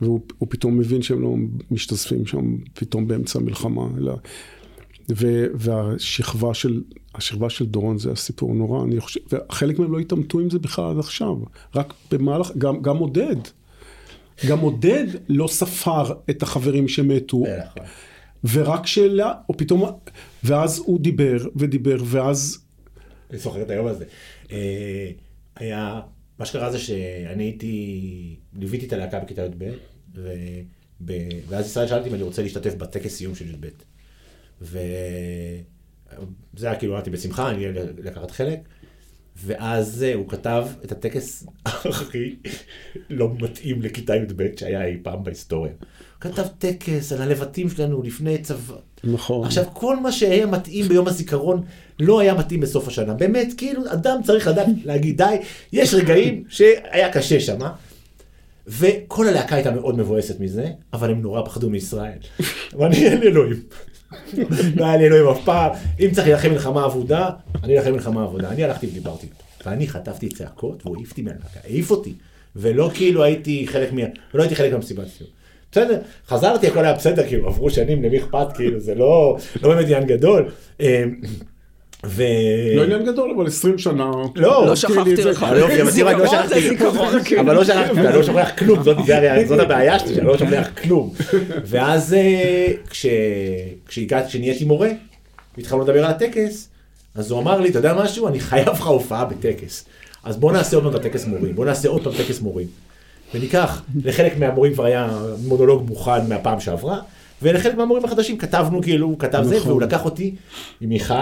והוא הוא פתאום מבין שהם לא משתזפים שם פתאום באמצע המלחמה, אלא... ו, והשכבה של, השכבה של דורון זה הסיפור נורא, אני חושב, וחלק מהם לא התעמתו עם זה בכלל עד עכשיו, רק במהלך, גם, גם עודד, גם עודד לא ספר את החברים שמתו, אה, נכון. ורק שאלה, או פתאום, ואז הוא דיבר ודיבר, ואז, אני זוכר את היום הזה. אה, היה, מה שקרה זה שאני הייתי, ליוויתי את הלהקה בכיתה י"ב, ואז ישראל שאלתי אם אני רוצה להשתתף בטקס סיום של י"ב. וזה היה כאילו, אמרתי בשמחה, אני אהיה לקחת חלק. ואז הוא כתב את הטקס הכי לא מתאים לכיתה י"ב שהיה אי פעם בהיסטוריה. כתב טקס על הלבטים שלנו לפני צבא. נכון. עכשיו, כל מה שהיה מתאים ביום הזיכרון לא היה מתאים בסוף השנה. באמת, כאילו, אדם צריך לדעת להגיד, די, יש רגעים שהיה קשה שם. וכל הלהקה הייתה מאוד מבואסת מזה, אבל הם נורא פחדו מישראל. (laughs) ואני אין אלוהים. לא היה לי אלוהים אף פעם. אם צריך להילחם מלחמה אבודה, אני אלחם מלחמה אבודה. אני הלכתי ודיברתי. ואני חטפתי צעקות, והוא העיף אותי מהלהקה. העיף אותי. ולא כאילו הייתי חלק מה... ולא הייתי חלק מהמסיבת סיום. בסדר, חזרתי, הכל היה בסדר, כאילו, עברו שנים, למי אכפת, כאילו, זה לא, לא באמת עניין גדול. ו... לא עניין גדול, אבל 20 שנה. לא, לא שכחתי לך. אבל תראה, לא שכחתי, זיכרון. אבל לא שכחתי, אני לא שוכח כלום, זאת (laughs) הבעיה שלי, שאני לא שוכח כלום. ואז אה, כש- כשהגעתי, כשנהייתי מורה, והתחלנו לדבר על הטקס, אז הוא אמר לי, אתה יודע משהו, אני חייב לך הופעה בטקס. אז בוא נעשה עוד פעם את הטקס מורים, בוא נעשה עוד פעם טקס מורים. וניקח, לחלק מהמורים כבר היה מונולוג מוכן מהפעם שעברה, ולחלק מהמורים החדשים כתבנו כאילו, הוא כתב זה, נכון. והוא לקח אותי עם מיכל,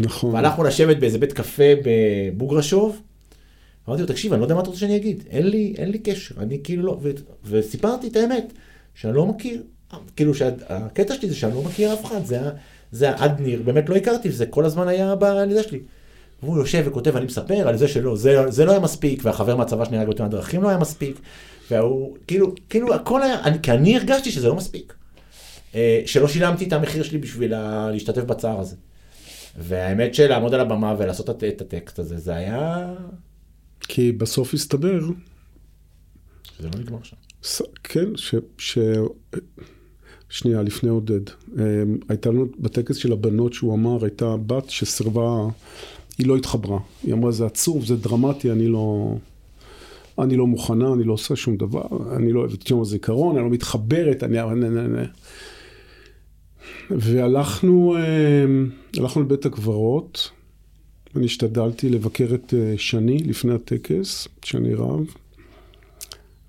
נכון. והלכנו לשבת באיזה בית קפה בבוגרשוב. אמרתי לו, תקשיב, אני לא יודע מה אתה רוצה שאני אגיד, אין לי, אין לי קשר, אני כאילו לא, ו, וסיפרתי את האמת, שאני לא מכיר, כאילו שהקטע שלי זה שאני לא מכיר אף אחד, זה, זה עד ניר, באמת לא הכרתי, וזה כל הזמן היה בלידה שלי. והוא יושב וכותב, אני מספר על זה שלא, זה, זה לא היה מספיק, והחבר מהצבא שנהרג בתאונת דרכים לא היה מספיק, והוא, כאילו, כאילו הכל היה, אני, כי אני הרגשתי שזה לא מספיק. אה, שלא שילמתי את המחיר שלי בשביל להשתתף בצער הזה. והאמת שלעמוד על הבמה ולעשות את, הטקסט הזה, זה היה... כי בסוף הסתבר, זה לא נגמר שם. ס- כן, ש... ש... שנייה, לפני עודד. אמ, הייתה לנו בטקס של הבנות שהוא אמר, הייתה בת שסירבה, היא לא התחברה. היא אמרה, זה עצוב, זה דרמטי, אני לא... אני לא מוכנה, אני לא עושה שום דבר, אני לא אוהבת יום הזיכרון, אני לא מתחברת, אני... והלכנו אמ, הלכנו לבית הקברות, אני השתדלתי לבקר את אה, שני לפני הטקס, שני רב,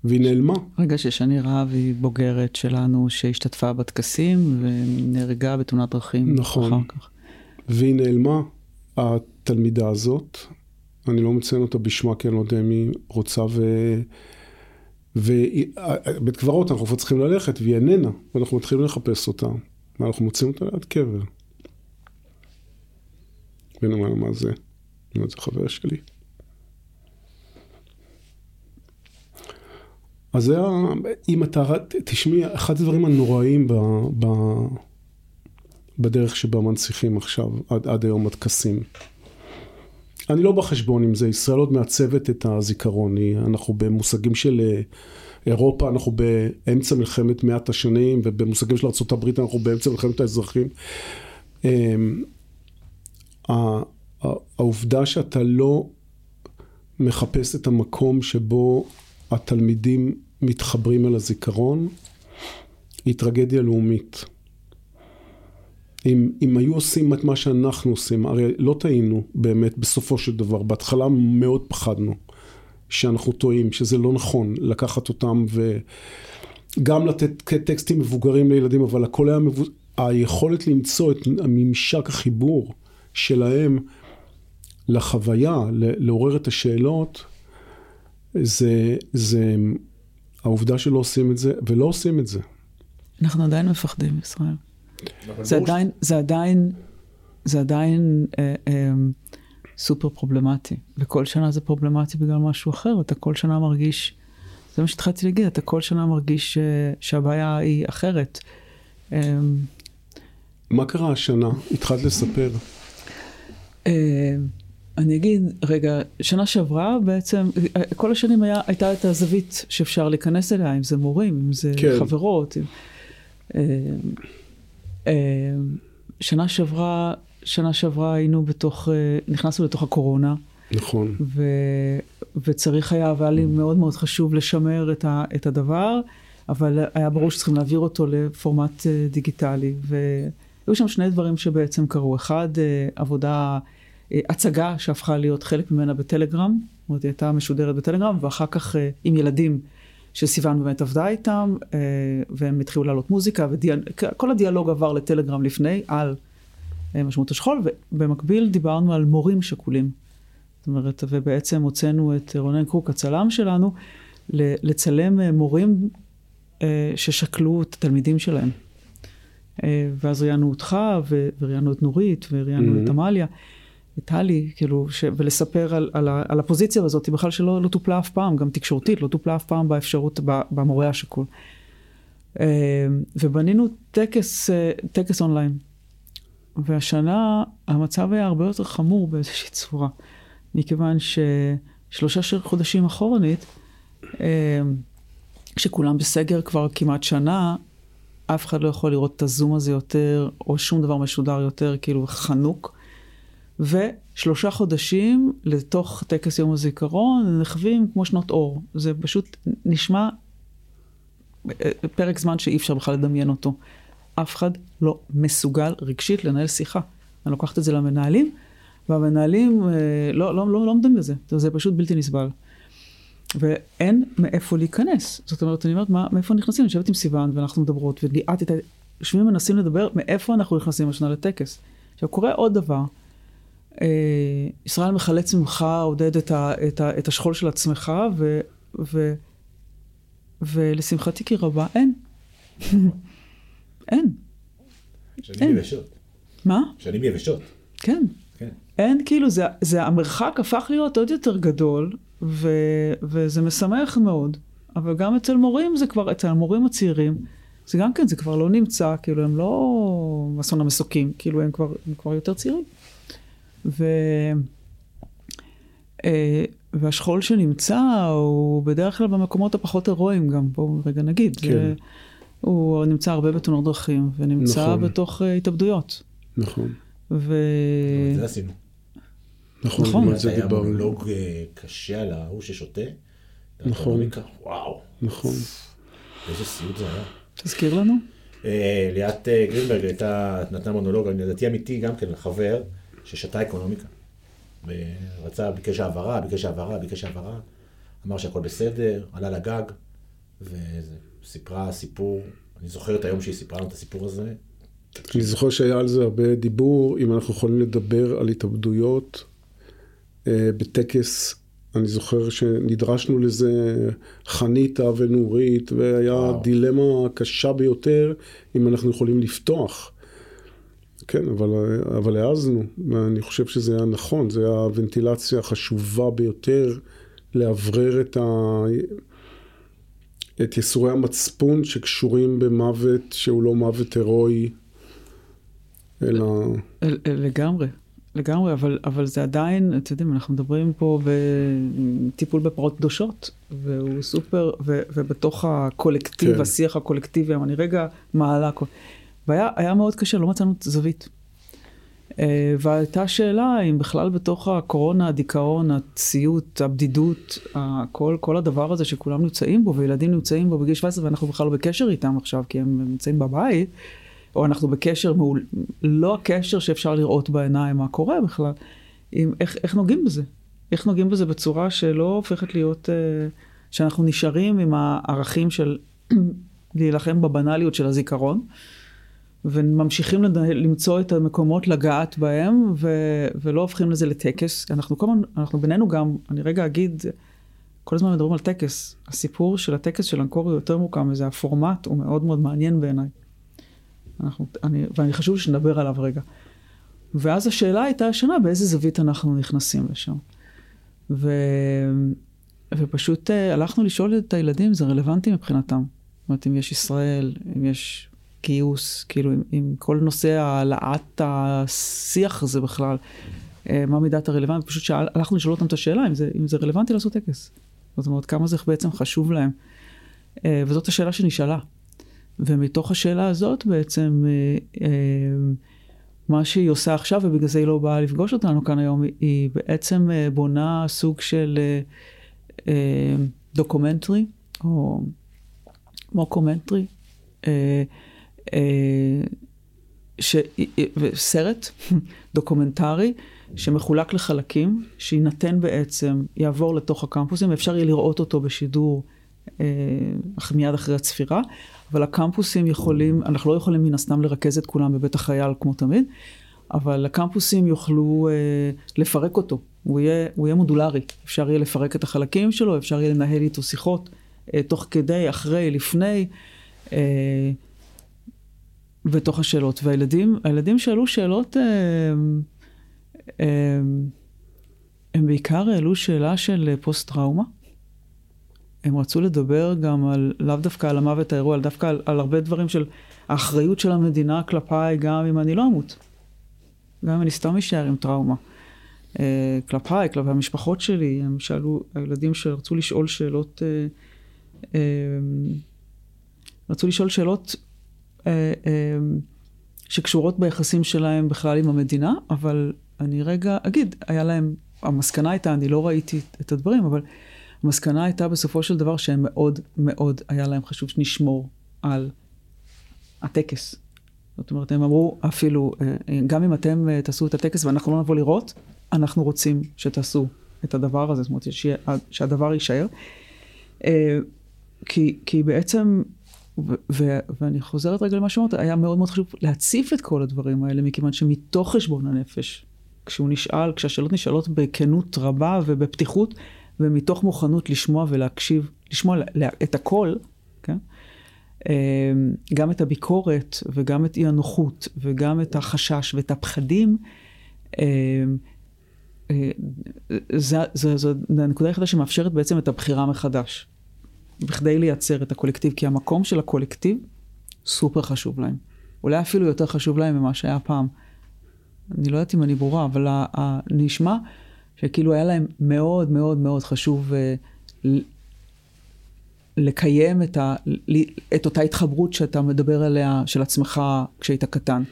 והיא נעלמה. רגע ששני רהב היא בוגרת שלנו שהשתתפה בטקסים ונהרגה בתאונת דרכים נכון. אחר כך. והיא נעלמה, התלמידה הזאת, אני לא מציין אותה בשמה כי אני לא יודע אם היא רוצה ו... ובית קברות אנחנו כבר צריכים ללכת והיא איננה, ואנחנו מתחילים לחפש אותה, ואנחנו מוצאים אותה ליד קבר. לה, מה זה? אומר, זה חבר שלי. אז זה. אם אתה... תשמעי, אחד הדברים הנוראים ב... ב... בדרך שבה מנציחים עכשיו, עד, עד היום הטקסים. אני לא בחשבון עם זה, ישראל עוד מעצבת את הזיכרון, אנחנו במושגים של אה, אירופה, אנחנו באמצע מלחמת מאת השנים, ובמושגים של ארה"ב אנחנו באמצע מלחמת האזרחים. אמ, העובדה שאתה לא מחפש את המקום שבו התלמידים מתחברים אל הזיכרון, היא טרגדיה לאומית. אם, אם היו עושים את מה שאנחנו עושים, הרי לא טעינו באמת בסופו של דבר, בהתחלה מאוד פחדנו שאנחנו טועים, שזה לא נכון לקחת אותם וגם לתת טקסטים מבוגרים לילדים, אבל הכל היה מבוז... היכולת למצוא את הממשק החיבור שלהם לחוויה, ל- לעורר את השאלות, זה, זה העובדה שלא עושים את זה, ולא עושים את זה. אנחנו עדיין מפחדים, ישראל. אבל זה עדיין, זה עדיין, זה עדיין אה, אה, סופר פרובלמטי. וכל שנה זה פרובלמטי בגלל משהו אחר, אתה כל שנה מרגיש, זה מה שהתחלתי להגיד, אתה כל שנה מרגיש אה, שהבעיה היא אחרת. אה, מה קרה השנה? התחלת לספר. אה, אני אגיד, רגע, שנה שעברה בעצם, אה, כל השנים היה, הייתה את הזווית שאפשר להיכנס אליה, אם זה מורים, אם זה כן. חברות. אם, שנה שעברה, שנה שעברה היינו בתוך, אה, נכנסנו לתוך הקורונה, נכון. ו, וצריך היה, והיה לי מאוד מאוד חשוב לשמר את, ה, את הדבר, אבל היה ברור שצריכים להעביר אותו לפורמט אה, דיגיטלי, והיו שם שני דברים שבעצם קרו. אחד, אה, עבודה, הצגה שהפכה להיות חלק ממנה בטלגרם, זאת אומרת, היא הייתה משודרת בטלגרם, ואחר כך עם ילדים שסיוון באמת עבדה איתם, והם התחילו לעלות מוזיקה, וכל הדיאלוג עבר לטלגרם לפני, על משמעות השכול, ובמקביל דיברנו על מורים שכולים. זאת אומרת, ובעצם הוצאנו את רונן קוק, הצלם שלנו, לצלם אה, מורים אה, ששקלו את התלמידים שלהם. אה, ואז ראיינו אותך, וראיינו את נורית, וראיינו mm-hmm. את עמליה, את טלי, כאילו, ש... ולספר על, על, על הפוזיציה הזאת, בכלל שלא לא טופלה אף פעם, גם תקשורתית, לא טופלה אף פעם באפשרות, במורה השקול. ובנינו טקס, טקס אונליין. והשנה המצב היה הרבה יותר חמור באיזושהי צורה, מכיוון ששלושה חודשים אחורנית, כשכולם בסגר כבר כמעט שנה, אף אחד לא יכול לראות את הזום הזה יותר, או שום דבר משודר יותר, כאילו חנוק. ושלושה חודשים לתוך טקס יום הזיכרון, נחווים כמו שנות אור. זה פשוט נשמע אה, פרק זמן שאי אפשר בכלל לדמיין אותו. אף אחד לא מסוגל רגשית לנהל שיחה. אני לוקחת את זה למנהלים, והמנהלים אה, לא, לא, לא, לא עומדים בזה. זה פשוט בלתי נסבל. ואין מאיפה להיכנס. זאת אומרת, אני אומרת, מה, מאיפה נכנסים? אני יושבת עם סיוון ואנחנו מדברות, וליאת איתה, יושבים ומנסים לדבר מאיפה אנחנו נכנסים השנה לטקס. עכשיו, קורה עוד דבר. אה, ישראל מחלץ ממך, עודד את, ה, את, ה, את השכול של עצמך, ו, ו, ולשמחתי כי רבה, אין. אין. שנים יבשות. מה? שנים יבשות. כן. כן. אין, כאילו, זה, זה, המרחק הפך להיות עוד יותר גדול, ו, וזה משמח מאוד. אבל גם אצל מורים זה כבר, אצל המורים הצעירים, זה גם כן, זה כבר לא נמצא, כאילו, הם לא אסון המסוקים, כאילו, הם כבר, הם כבר יותר צעירים. ו... אה, והשכול שנמצא הוא בדרך כלל במקומות הפחות הירואיים גם, בואו רגע נגיד. כן. זה, הוא נמצא הרבה בתאונות דרכים, ונמצא נכון. בתוך uh, התאבדויות. נכון. ו... זה עשינו. נכון, נכון. זה היה מונולוג אה, קשה על ההוא ששותה. נכון. וואו. נכון. איזה סיוט זה היה. תזכיר לנו. אה, ליאת גרינברג הייתה, נתנה מונולוג, אני לדעתי אמיתי גם כן, חבר ששתה אקונומיקה. ורצה, ביקש העברה, ביקש העברה, ביקש העברה. אמר שהכל בסדר, עלה לגג, וסיפרה סיפור, אני זוכר את היום שהיא סיפרה לנו את הסיפור הזה. אני זוכר שהיה על זה הרבה דיבור, אם אנחנו יכולים לדבר על התאבדויות אה, בטקס, אני זוכר שנדרשנו לזה חניתה ונורית, והיה וואו. דילמה קשה ביותר אם אנחנו יכולים לפתוח. כן, אבל, אבל העזנו, ואני חושב שזה היה נכון, זה היה הוונטילציה החשובה ביותר לאוורר את, ה... את יסורי המצפון שקשורים במוות שהוא לא מוות הירואי, אלא... לגמרי. לגמרי, אבל, אבל זה עדיין, אתם יודעים, אנחנו מדברים פה בטיפול בפרות קדושות, והוא סופר, ו, ובתוך הקולקטיב, כן. השיח הקולקטיבי, אני רגע מעלה, והיה מאוד קשה, לא מצאנו זווית. אה, והייתה שאלה אם בכלל בתוך הקורונה, הדיכאון, הציות, הבדידות, כל, כל הדבר הזה שכולם נמצאים בו, וילדים נמצאים בו בגיל 17 ואנחנו בכלל לא בקשר איתם עכשיו, כי הם נמצאים בבית, או אנחנו בקשר מעול, לא הקשר שאפשר לראות בעיניים מה קורה בכלל, עם איך, איך נוגעים בזה. איך נוגעים בזה בצורה שלא הופכת להיות, אה, שאנחנו נשארים עם הערכים של (clears throat) להילחם בבנאליות של הזיכרון, וממשיכים לדה, למצוא את המקומות לגעת בהם, ו, ולא הופכים לזה לטקס. אנחנו כל הזמן, אנחנו בינינו גם, אני רגע אגיד, כל הזמן מדברים על טקס. הסיפור של הטקס של אנקורי הוא יותר מורכב מזה, הפורמט הוא מאוד מאוד מעניין בעיניי. אנחנו, אני, ואני חשוב שנדבר עליו רגע. ואז השאלה הייתה השנה, באיזה זווית אנחנו נכנסים לשם. ו, ופשוט uh, הלכנו לשאול את הילדים זה רלוונטי מבחינתם. זאת אומרת, אם יש ישראל, אם יש גיוס, כאילו, עם, עם כל נושא העלאת השיח הזה בכלל, uh, מה מידת הרלוונטיות, פשוט הלכנו לשאול אותם את השאלה, אם זה, אם זה רלוונטי לעשות טקס. זאת אומרת, כמה זה בעצם חשוב להם. Uh, וזאת השאלה שנשאלה. ומתוך השאלה הזאת בעצם, אה, אה, מה שהיא עושה עכשיו, ובגלל זה היא לא באה לפגוש אותנו כאן היום, היא בעצם אה, בונה סוג של דוקומנטרי, או מוקומנטרי, סרט (laughs) דוקומנטרי שמחולק לחלקים, שיינתן בעצם, יעבור לתוך הקמפוסים, ואפשר יהיה לראות אותו בשידור מיד אחרי הצפירה, אבל הקמפוסים יכולים, אנחנו לא יכולים מן הסתם לרכז את כולם בבית החייל כמו תמיד, אבל הקמפוסים יוכלו אה, לפרק אותו הוא יהיה, הוא יהיה מודולרי. אפשר יהיה לפרק את החלקים שלו, אפשר יהיה לנהל איתו שיחות אה, תוך כדי, אחרי, לפני, אה, בתוך השאלות. והילדים, הילדים שאלו שאלות, אה, אה, הם בעיקר העלו שאלה של פוסט-טראומה. הם רצו לדבר גם על, לאו דווקא על המוות האירוע, אלא דווקא על, על הרבה דברים של האחריות של המדינה כלפיי, גם אם אני לא אמות. גם אם אני סתם אשאר עם טראומה. Uh, כלפיי, כלפי המשפחות שלי, הם שאלו, הילדים שרצו לשאול שאלות, רצו לשאול שאלות שקשורות ביחסים שלהם בכלל עם המדינה, אבל אני רגע אגיד, היה להם, המסקנה הייתה, אני לא ראיתי את הדברים, אבל המסקנה הייתה בסופו של דבר שהם מאוד מאוד, היה להם חשוב שנשמור על הטקס. זאת אומרת, הם אמרו אפילו, אה, גם אם אתם אה, תעשו את הטקס ואנחנו לא נבוא לראות, אנחנו רוצים שתעשו את הדבר הזה, זאת אומרת, שהדבר יישאר. אה, כי, כי בעצם, ו, ו, ואני חוזרת רגע למה שאמרת, היה מאוד מאוד חשוב להציף את כל הדברים האלה, מכיוון שמתוך חשבון הנפש, כשהוא נשאל, כשהשאלות נשאלות בכנות רבה ובפתיחות, ומתוך מוכנות לשמוע ולהקשיב, לשמוע את הכל, כן? אמ, גם את הביקורת וגם את אי הנוחות וגם את החשש ואת הפחדים, אמ, אה, זו הנקודה היחידה שמאפשרת בעצם את הבחירה מחדש, בכדי לייצר את הקולקטיב, כי המקום של הקולקטיב סופר חשוב להם. אולי אפילו יותר חשוב להם ממה שהיה פעם. אני לא יודעת אם אני ברורה, אבל נשמע שכאילו היה להם מאוד מאוד מאוד חשוב uh, לקיים את, ה, את אותה התחברות שאתה מדבר עליה, של עצמך כשהיית קטן.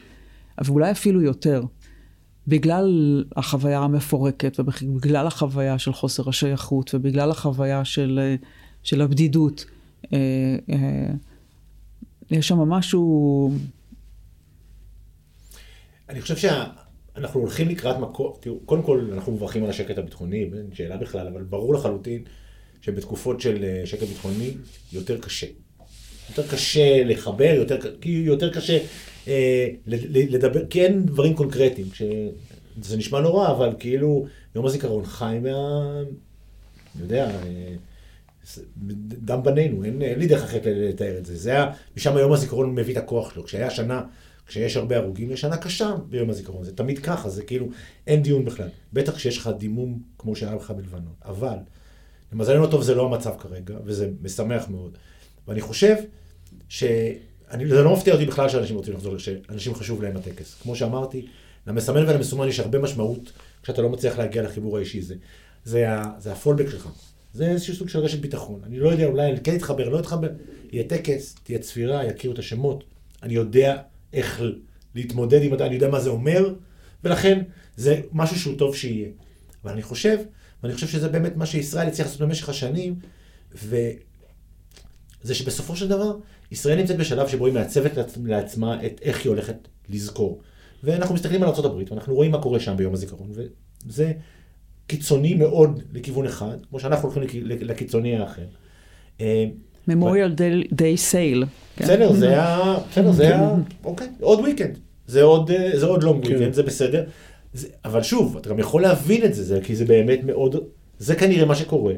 ואולי אפילו יותר. בגלל החוויה המפורקת, ובגלל החוויה של חוסר השייכות, ובגלל החוויה של, אה, של הבדידות, אה, יש שם משהו... אני חושב שה... אנחנו הולכים לקראת מקום, תראו, קודם כל אנחנו מברכים על השקט הביטחוני, אין שאלה בכלל, אבל ברור לחלוטין שבתקופות של אה, שקט ביטחוני יותר קשה. יותר קשה לחבר, יותר, יותר קשה אה, לדבר, כי אין דברים קונקרטיים. זה נשמע נורא, אבל כאילו יום הזיכרון חי מה... אני יודע, אה, דם בנינו, אין, אין לי דרך אחרת לתאר את זה. זה היה, משם יום הזיכרון מביא את הכוח שלו. כשהיה שנה כשיש הרבה הרוגים, יש שנה קשה ביום הזיכרון, זה תמיד ככה, זה כאילו, אין דיון בכלל. בטח כשיש לך דימום כמו שהיה לך בלבנון. אבל, למזלנו הטוב זה לא המצב כרגע, וזה משמח מאוד. ואני חושב ש... אני, זה לא מפתיע אותי בכלל שאנשים רוצים לחזור, שאנשים חשוב להם הטקס. כמו שאמרתי, למסמן ולמסומן יש הרבה משמעות כשאתה לא מצליח להגיע לחיבור האישי הזה. זה, זה הפולבק שלך. זה איזשהו סוג של רשת ביטחון. אני לא יודע, אולי אני כן אתחבר, לא אתחבר. יהיה טקס, תהיה צפירה, יכירו את השמות. אני יודע איך להתמודד עם, אני יודע מה זה אומר, ולכן זה משהו שהוא טוב שיהיה. אבל אני חושב, ואני חושב שזה באמת מה שישראל הצליח לעשות במשך השנים, וזה שבסופו של דבר, ישראל נמצאת בשלב שבו היא מעצבת לעצמה את איך היא הולכת לזכור. ואנחנו מסתכלים על ארה"ב, ואנחנו רואים מה קורה שם ביום הזיכרון, וזה קיצוני מאוד לכיוון אחד, כמו שאנחנו הולכים לקיצוני האחר. אה, Memorial Day Sale. כן. בסדר, זה היה, בסדר, זה היה, אוקיי, עוד weekend. זה עוד, אה, זה עוד long weekend, כן. זה בסדר. אבל שוב, אתה גם יכול להבין את זה, כי זה באמת מאוד, זה כנראה מה שקורה,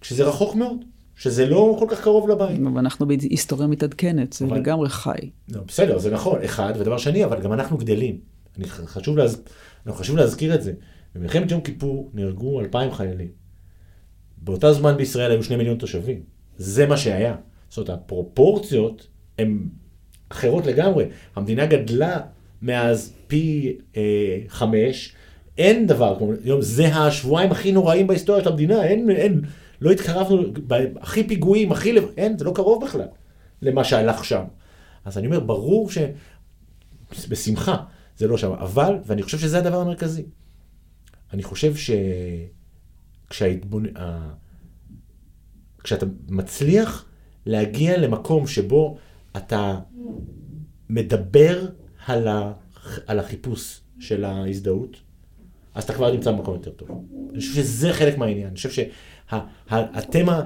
כשזה רחוק מאוד. שזה לא כל כך קרוב לבית. ואנחנו בהיסטוריה מתעדכנת, זה אבל... לגמרי חי. לא, בסדר, זה נכון, אחד, ודבר שני, אבל גם אנחנו גדלים. אני חשוב, להז... חשוב להזכיר את זה. במלחמת יום כיפור נהרגו אלפיים חיילים. באותה זמן בישראל היו שני מיליון תושבים. זה מה שהיה. זאת אומרת, הפרופורציות הן אחרות לגמרי. המדינה גדלה מאז פי אה, חמש, אין דבר, כמו, זה השבועיים הכי נוראים בהיסטוריה של המדינה, אין, אין, לא התקרבנו, הכי פיגועים, הכי, אין, זה לא קרוב בכלל למה שהלך שם. אז אני אומר, ברור שבשמחה זה לא שם, אבל, ואני חושב שזה הדבר המרכזי. אני חושב שכשההתבונ... כשאתה מצליח להגיע למקום שבו אתה מדבר על, ה, על החיפוש של ההזדהות, אז אתה כבר נמצא במקום יותר טוב. אני חושב שזה חלק מהעניין. אני חושב שהתמה...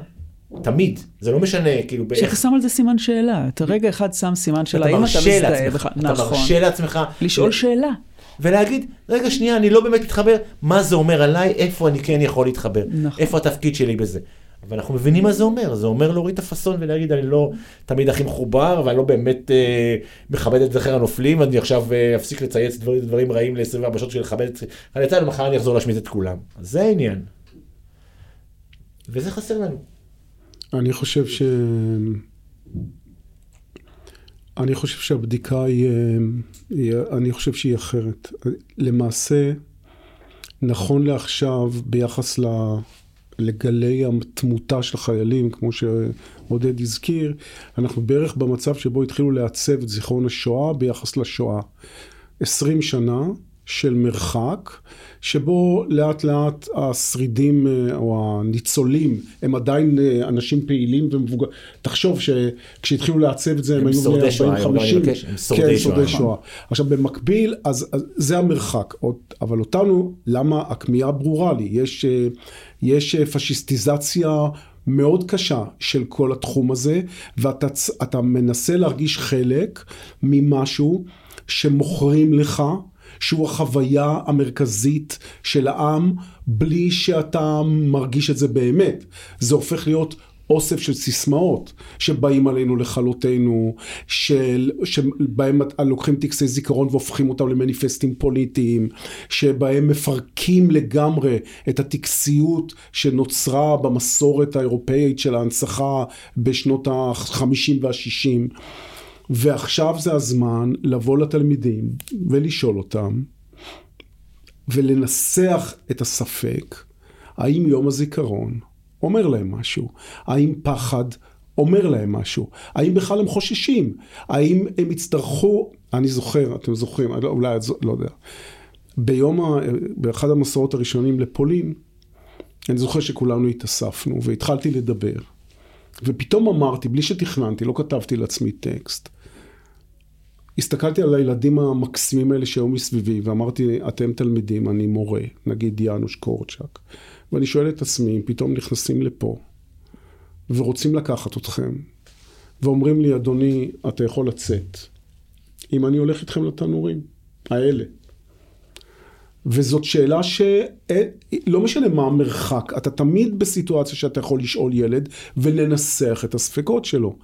תמיד, זה לא משנה, כאילו... שאתה שם על זה סימן שאלה, אתה רגע אחד שם סימן שאלה, אם אתה מזדהה בכלל, נכון. אתה מרשה לעצמך... לשאול שאלה. ולהגיד, רגע שנייה, אני לא באמת מתחבר, מה זה אומר עליי, איפה אני כן יכול להתחבר, נכון. איפה התפקיד שלי בזה. אבל אנחנו מבינים מה זה אומר, זה אומר להוריד את הפאסון ולהגיד, אני לא תמיד הכי מחובר, ואני לא באמת אה, מכבד את זכר הנופלים, ואני עכשיו אה, אפסיק לצייץ דברים, דברים רעים ל-24 שעות של לכבד את חיילי צה"ל, ומחר אני אחזור להשמיד את כולם. אז זה העניין. וזה חסר לנו. אני חושב ש... אני חושב שהבדיקה היא, היא, אני חושב שהיא אחרת. למעשה, נכון לעכשיו, ביחס ל... לגלי התמותה של החיילים, כמו שעודד הזכיר, אנחנו בערך במצב שבו התחילו לעצב את זיכרון השואה ביחס לשואה. עשרים שנה של מרחק, שבו לאט לאט השרידים אה, או הניצולים הם עדיין אה, אנשים פעילים ומבוגרים. תחשוב שכשהתחילו לעצב את זה הם, הם היו שואה, 40-50. הם שורדי כן, שואה. שורדי שואה. עכשיו במקביל, אז, אז זה המרחק. אבל אותנו, למה הכמיהה ברורה לי? יש, אה, יש פשיסטיזציה מאוד קשה של כל התחום הזה, ואתה מנסה להרגיש חלק ממשהו שמוכרים לך, שהוא החוויה המרכזית של העם, בלי שאתה מרגיש את זה באמת. זה הופך להיות אוסף של סיסמאות שבאים עלינו לכלותנו, של, שבהם לוקחים טקסי זיכרון והופכים אותם למניפסטים פוליטיים, שבהם מפרקים לגמרי את הטקסיות שנוצרה במסורת האירופאית של ההנצחה בשנות ה-50 וה-60. ועכשיו זה הזמן לבוא לתלמידים ולשאול אותם ולנסח את הספק, האם יום הזיכרון אומר להם משהו? האם פחד אומר להם משהו? האם בכלל הם חוששים? האם הם יצטרכו, אני זוכר, אתם זוכרים, לא- אולי, לא יודע, ביום, ה- באחד המסעות הראשונים לפולין, אני זוכר שכולנו התאספנו והתחלתי לדבר. ופתאום אמרתי, בלי שתכננתי, לא כתבתי לעצמי טקסט. הסתכלתי על הילדים המקסימים האלה שהיו מסביבי, ואמרתי, אתם תלמידים, אני מורה, נגיד יאנוש קורצ'אק. ואני שואל את עצמי, אם פתאום נכנסים לפה, ורוצים לקחת אתכם, ואומרים לי, אדוני, אתה יכול לצאת, אם אני הולך איתכם לתנורים, האלה. וזאת שאלה שלא משנה מה המרחק, אתה תמיד בסיטואציה שאתה יכול לשאול ילד ולנסח את הספקות שלו.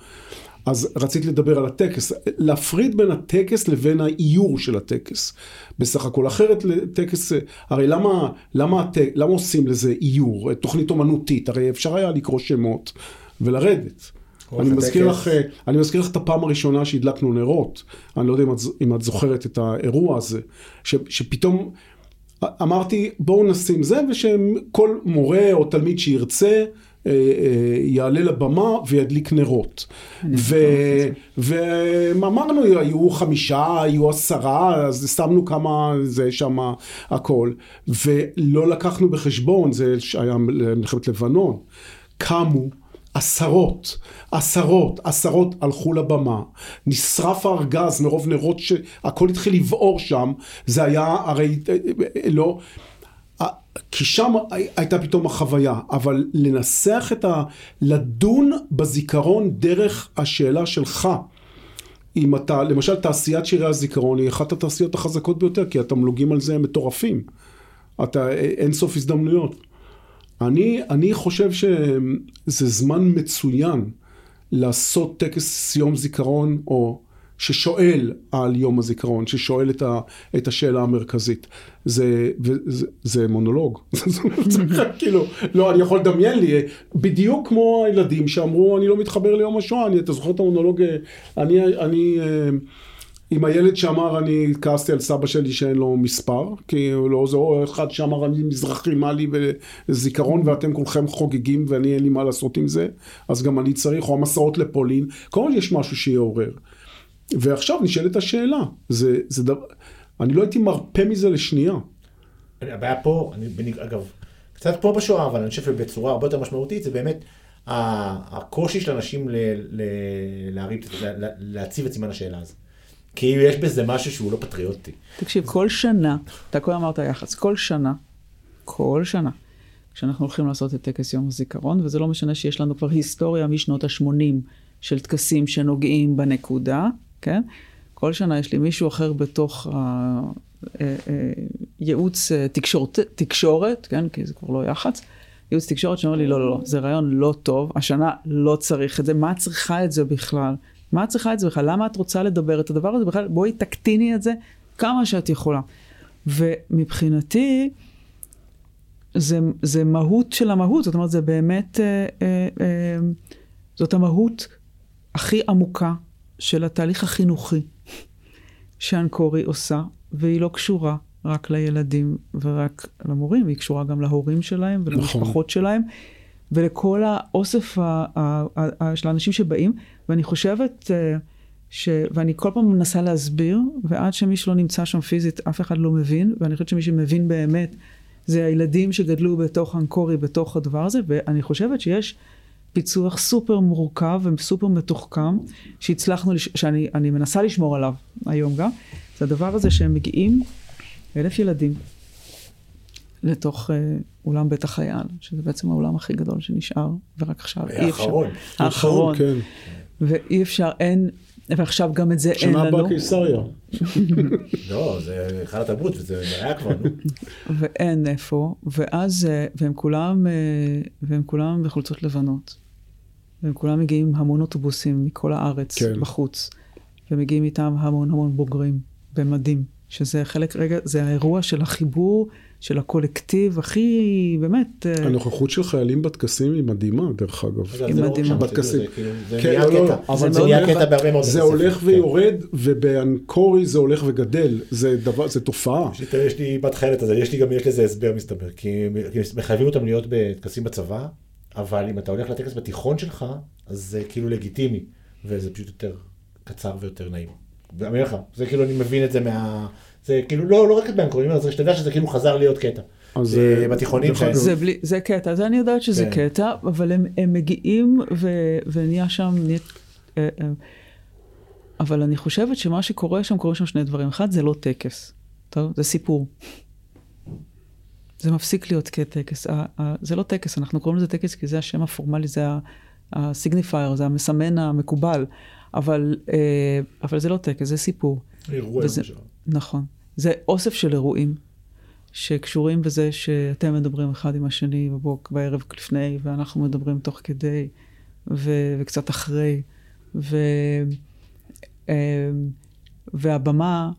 אז רציתי לדבר על הטקס, להפריד בין הטקס לבין האיור של הטקס. בסך הכל, אחרת לטקס, הרי למה, למה, הט... למה עושים לזה איור, תוכנית אומנותית, הרי אפשר היה לקרוא שמות ולרדת. אני מזכיר, לך, אני מזכיר לך את הפעם הראשונה שהדלקנו נרות, אני לא יודע אם את, אם את זוכרת את האירוע הזה, ש, שפתאום אמרתי בואו נשים זה ושכל מורה או תלמיד שירצה אה, אה, יעלה לבמה וידליק נרות. ואמרנו, היו חמישה, היו עשרה, אז שמנו כמה, זה שם הכל. ולא לקחנו בחשבון, זה היה מלחמת לבנון. קמו עשרות, עשרות, עשרות הלכו לבמה, נשרף הארגז מרוב נרות שהכל התחיל לבעור שם, זה היה הרי לא, כי שם הייתה פתאום החוויה, אבל לנסח את ה... לדון בזיכרון דרך השאלה שלך. אם אתה, למשל תעשיית שירי הזיכרון היא אחת התעשיות החזקות ביותר, כי התמלוגים על זה הם מטורפים. אתה, אין סוף הזדמנויות. אני, אני חושב שזה זמן מצוין לעשות טקס יום זיכרון, או ששואל על יום הזיכרון, ששואל את, ה, את השאלה המרכזית. זה, זה, זה מונולוג. (laughs) כאילו, לא, אני יכול לדמיין לי, בדיוק כמו הילדים שאמרו, אני לא מתחבר ליום השואה, אני, אתה זוכר את המונולוג, אני, אני, עם הילד שאמר, אני כעסתי על סבא שלי שאין לו מספר, כי לא, זה או אחד שאמר, אני מזרחי, מה לי וזיכרון, ואתם כולכם חוגגים, ואני אין לי מה לעשות עם זה, אז גם אני צריך, או המסעות לפולין, כל יש משהו שיעורר. ועכשיו נשאלת השאלה, זה, זה דבר, אני לא הייתי מרפה מזה לשנייה. הבעיה פה, אני, אגב, קצת פה בשואה, אבל אני חושב שבצורה הרבה יותר משמעותית, זה באמת הקושי של אנשים ל, ל, להריב, לה, להציב את סימן השאלה הזה. כי יש בזה משהו שהוא לא פטריוטי. תקשיב, כל שנה, אתה כל אמרת יחס, כל שנה, כל שנה, כשאנחנו הולכים לעשות את טקס יום הזיכרון, וזה לא משנה שיש לנו כבר היסטוריה משנות ה-80 של טקסים שנוגעים בנקודה, כן? כל שנה יש לי מישהו אחר בתוך אה, אה, ייעוץ אה, תקשורת, תקשורת, כן, כי זה כבר לא יח"צ, ייעוץ תקשורת שאומר לי, לא, לא, לא, זה רעיון לא טוב, השנה לא צריך את זה, מה צריכה את זה בכלל? מה את צריכה את זה בכלל? למה את רוצה לדבר את הדבר הזה בכלל? בואי תקטיני את זה כמה שאת יכולה. ומבחינתי, זה, זה מהות של המהות, זאת אומרת, זה באמת, אה, אה, אה, זאת המהות הכי עמוקה של התהליך החינוכי שאנקורי עושה, והיא לא קשורה רק לילדים ורק למורים, היא קשורה גם להורים שלהם ולמשפחות נכון. שלהם, ולכל האוסף ה- ה- ה- ה- של האנשים שבאים, ואני חושבת uh, ש... ואני כל פעם מנסה להסביר, ועד שמי שלא נמצא שם פיזית, אף אחד לא מבין, ואני חושבת שמי שמבין באמת, זה הילדים שגדלו בתוך אנקורי, בתוך הדבר הזה, ואני חושבת שיש פיצוח סופר מורכב וסופר מתוחכם, שהצלחנו, לש... שאני מנסה לשמור עליו היום גם, זה הדבר הזה שהם מגיעים, אלף ילדים, לתוך uh, אולם בית החייל, שזה בעצם האולם הכי גדול שנשאר, ורק עכשיו אי אפשר. האחרון. האחרון, כן. ואי אפשר, אין, ועכשיו גם את זה אין לנו. שנה הבאה קיסריה. (laughs) לא, זה היכל התרבות, וזה היה כבר, נו. ואין איפה, ואז, אה, והם כולם, אה, והם כולם בחולצות לבנות. והם כולם מגיעים המון אוטובוסים מכל הארץ, כן. בחוץ. ומגיעים איתם המון המון בוגרים, במדים. שזה חלק, רגע, זה האירוע של החיבור, של הקולקטיב, הכי, באמת... אה, הנוכחות של חיילים בטקסים היא מדהימה, דרך אגב. זה לא מדהימה. בטקסים. זה כן, נהיה לא, לא, קטע. אבל זה נהיה קטע בהרבה מאוד זה הולך ספר, ויורד, ובאנקורי זה הולך וגדל. זה דבר, זה תופעה. יש לי- בת חיילת הזה, יש לי גם, יש לזה הסבר מסתבר, כי מחייבים אותם להיות בטקסים בצבא, אבל אם אתה הולך לטקס בתיכון שלך, אז זה כאילו לגיטימי, וזה פשוט יותר קצר ויותר נעים. ואני אומר לך, זה כאילו, אני מבין את זה מה... זה כאילו, לא, לא רק באנקורי, אני אומר, זה שאתה יודע שזה כאילו חזר להיות קטע. אה, אה, בתיכונים אגב, זה, בלי, זה קטע, זה אני יודעת שזה כן. קטע, אבל הם, הם מגיעים ו, ונהיה שם, אה, אה, אבל אני חושבת שמה שקורה שם, קורה שם שני דברים. אחד, זה לא טקס, טוב? זה סיפור. זה מפסיק להיות כטקס. זה לא טקס, אנחנו קוראים לזה טקס כי זה השם הפורמלי, זה הסיגניפייר, זה המסמן המקובל, אבל, אה, אבל זה לא טקס, זה סיפור. אירוע וזה- למשל. נכון. זה אוסף של אירועים שקשורים בזה שאתם מדברים אחד עם השני בבוק, בערב לפני, ואנחנו מדברים תוך כדי, ו, וקצת אחרי, ו, אה, והבמה,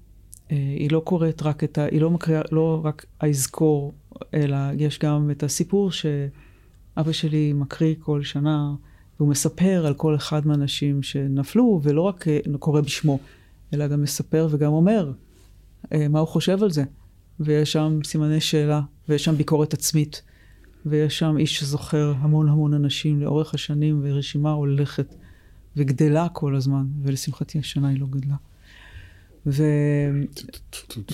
אה, היא לא קוראת רק את ה... היא לא מקריאה, לא רק האזכור, אלא יש גם את הסיפור שאבא שלי מקריא כל שנה, והוא מספר על כל אחד מהאנשים שנפלו, ולא רק אה, קורא בשמו, אלא גם מספר וגם אומר אה, מה הוא חושב על זה. ויש שם סימני שאלה, ויש שם ביקורת עצמית, ויש שם איש שזוכר המון המון אנשים לאורך השנים, ורשימה הולכת וגדלה כל הזמן, ולשמחתי השנה היא לא גדלה. ו...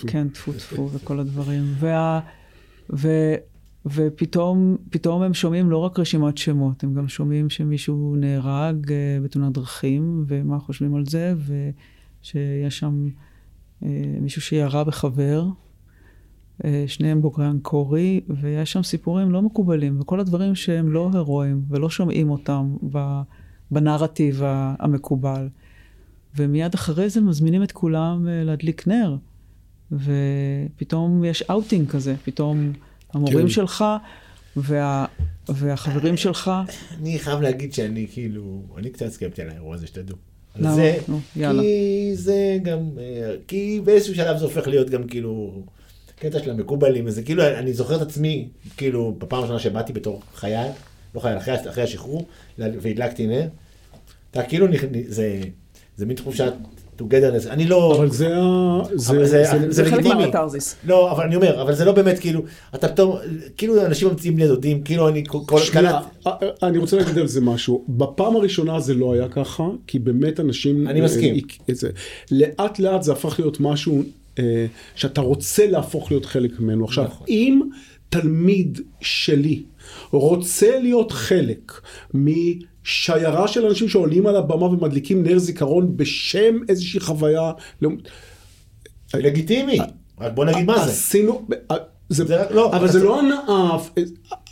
כן, טפו טפו וכל הדברים. וה... ופתאום פתאום הם שומעים לא רק רשימת שמות, הם גם שומעים שמישהו נהרג אה, בתאונת דרכים, ומה חושבים על זה, ושיש שם אה, מישהו שירה בחבר, אה, שניהם בוגרי אנקורי, ויש שם סיפורים לא מקובלים, וכל הדברים שהם לא הירואיים, ולא שומעים אותם בנרטיב המקובל. ומיד אחרי זה מזמינים את כולם להדליק נר, ופתאום יש אאוטינג כזה, פתאום המורים כן. שלך וה, והחברים שלך, אני חייב להגיד שאני כאילו, אני קצת סקפטי על האירוע הזה, שתדעו. למה? זה, נו, יאללה. כי זה גם, אה, כי באיזשהו שלב זה הופך להיות גם כאילו, קטע של המקובלים, וזה כאילו, אני זוכר את עצמי, כאילו, בפעם הראשונה שבאתי בתור חייל, לא חייל, אחרי, אחרי השחרור, והדלקתי נר, אתה כאילו, זה, זה מין תחושת togetherness, אני לא... אבל זה ה... זה- אבל זה- זה- זה חלק. מהקתרזיס. לא, אבל אני אומר, אבל זה לא באמת כאילו, אתה פתאום, כאילו אנשים ממציאים בני דודים, כאילו אני כל שנייה, אה, אה, אני רוצה להגיד על זה משהו. בפעם הראשונה זה לא היה ככה, כי באמת אנשים... אני מסכים. אה, זה- לאט לאט זה הפך להיות משהו אה, שאתה רוצה להפוך להיות חלק ממנו. עכשיו, נכון. אם תלמיד שלי רוצה להיות חלק משיירה של אנשים שעולים על הבמה ומדליקים נר זיכרון בשם איזושהי חוויה... לא- לגיטימי, רק בוא נגיד מה זה, עשינו... אה, זה, זה לא, אבל זה לא הנאה,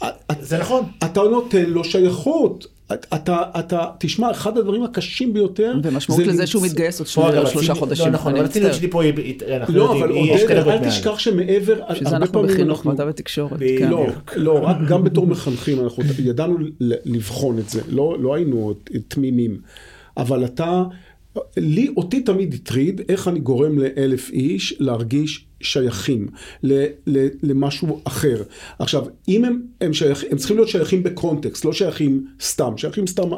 אה, זה נכון, אתה נותן לו שייכות. אתה, אתה, תשמע, אחד הדברים הקשים ביותר, ומשמעות לזה למצ- שהוא מתגייס עוד פה, שני- אגב, עוד שלושה חודשים. לא נכון, אני אבל הציניות מצטער. שלי פה, אנחנו לא, יודעים, אבל עודד, אל. תשכח שמעבר, בשביל זה הרבה אנחנו בחינוך אנחנו- ואתה בתקשורת. בדיוק. כן. לא, לא, רק גם בתור מחנכים אנחנו ידענו ל- לבחון את זה, לא, לא היינו תמימים, אבל אתה, לי, אותי תמיד הטריד איך אני גורם לאלף איש להרגיש שייכים ל, ל, למשהו אחר. עכשיו, אם הם, הם, שייך, הם צריכים להיות שייכים בקונטקסט, לא שייכים סתם, שייכים סתם.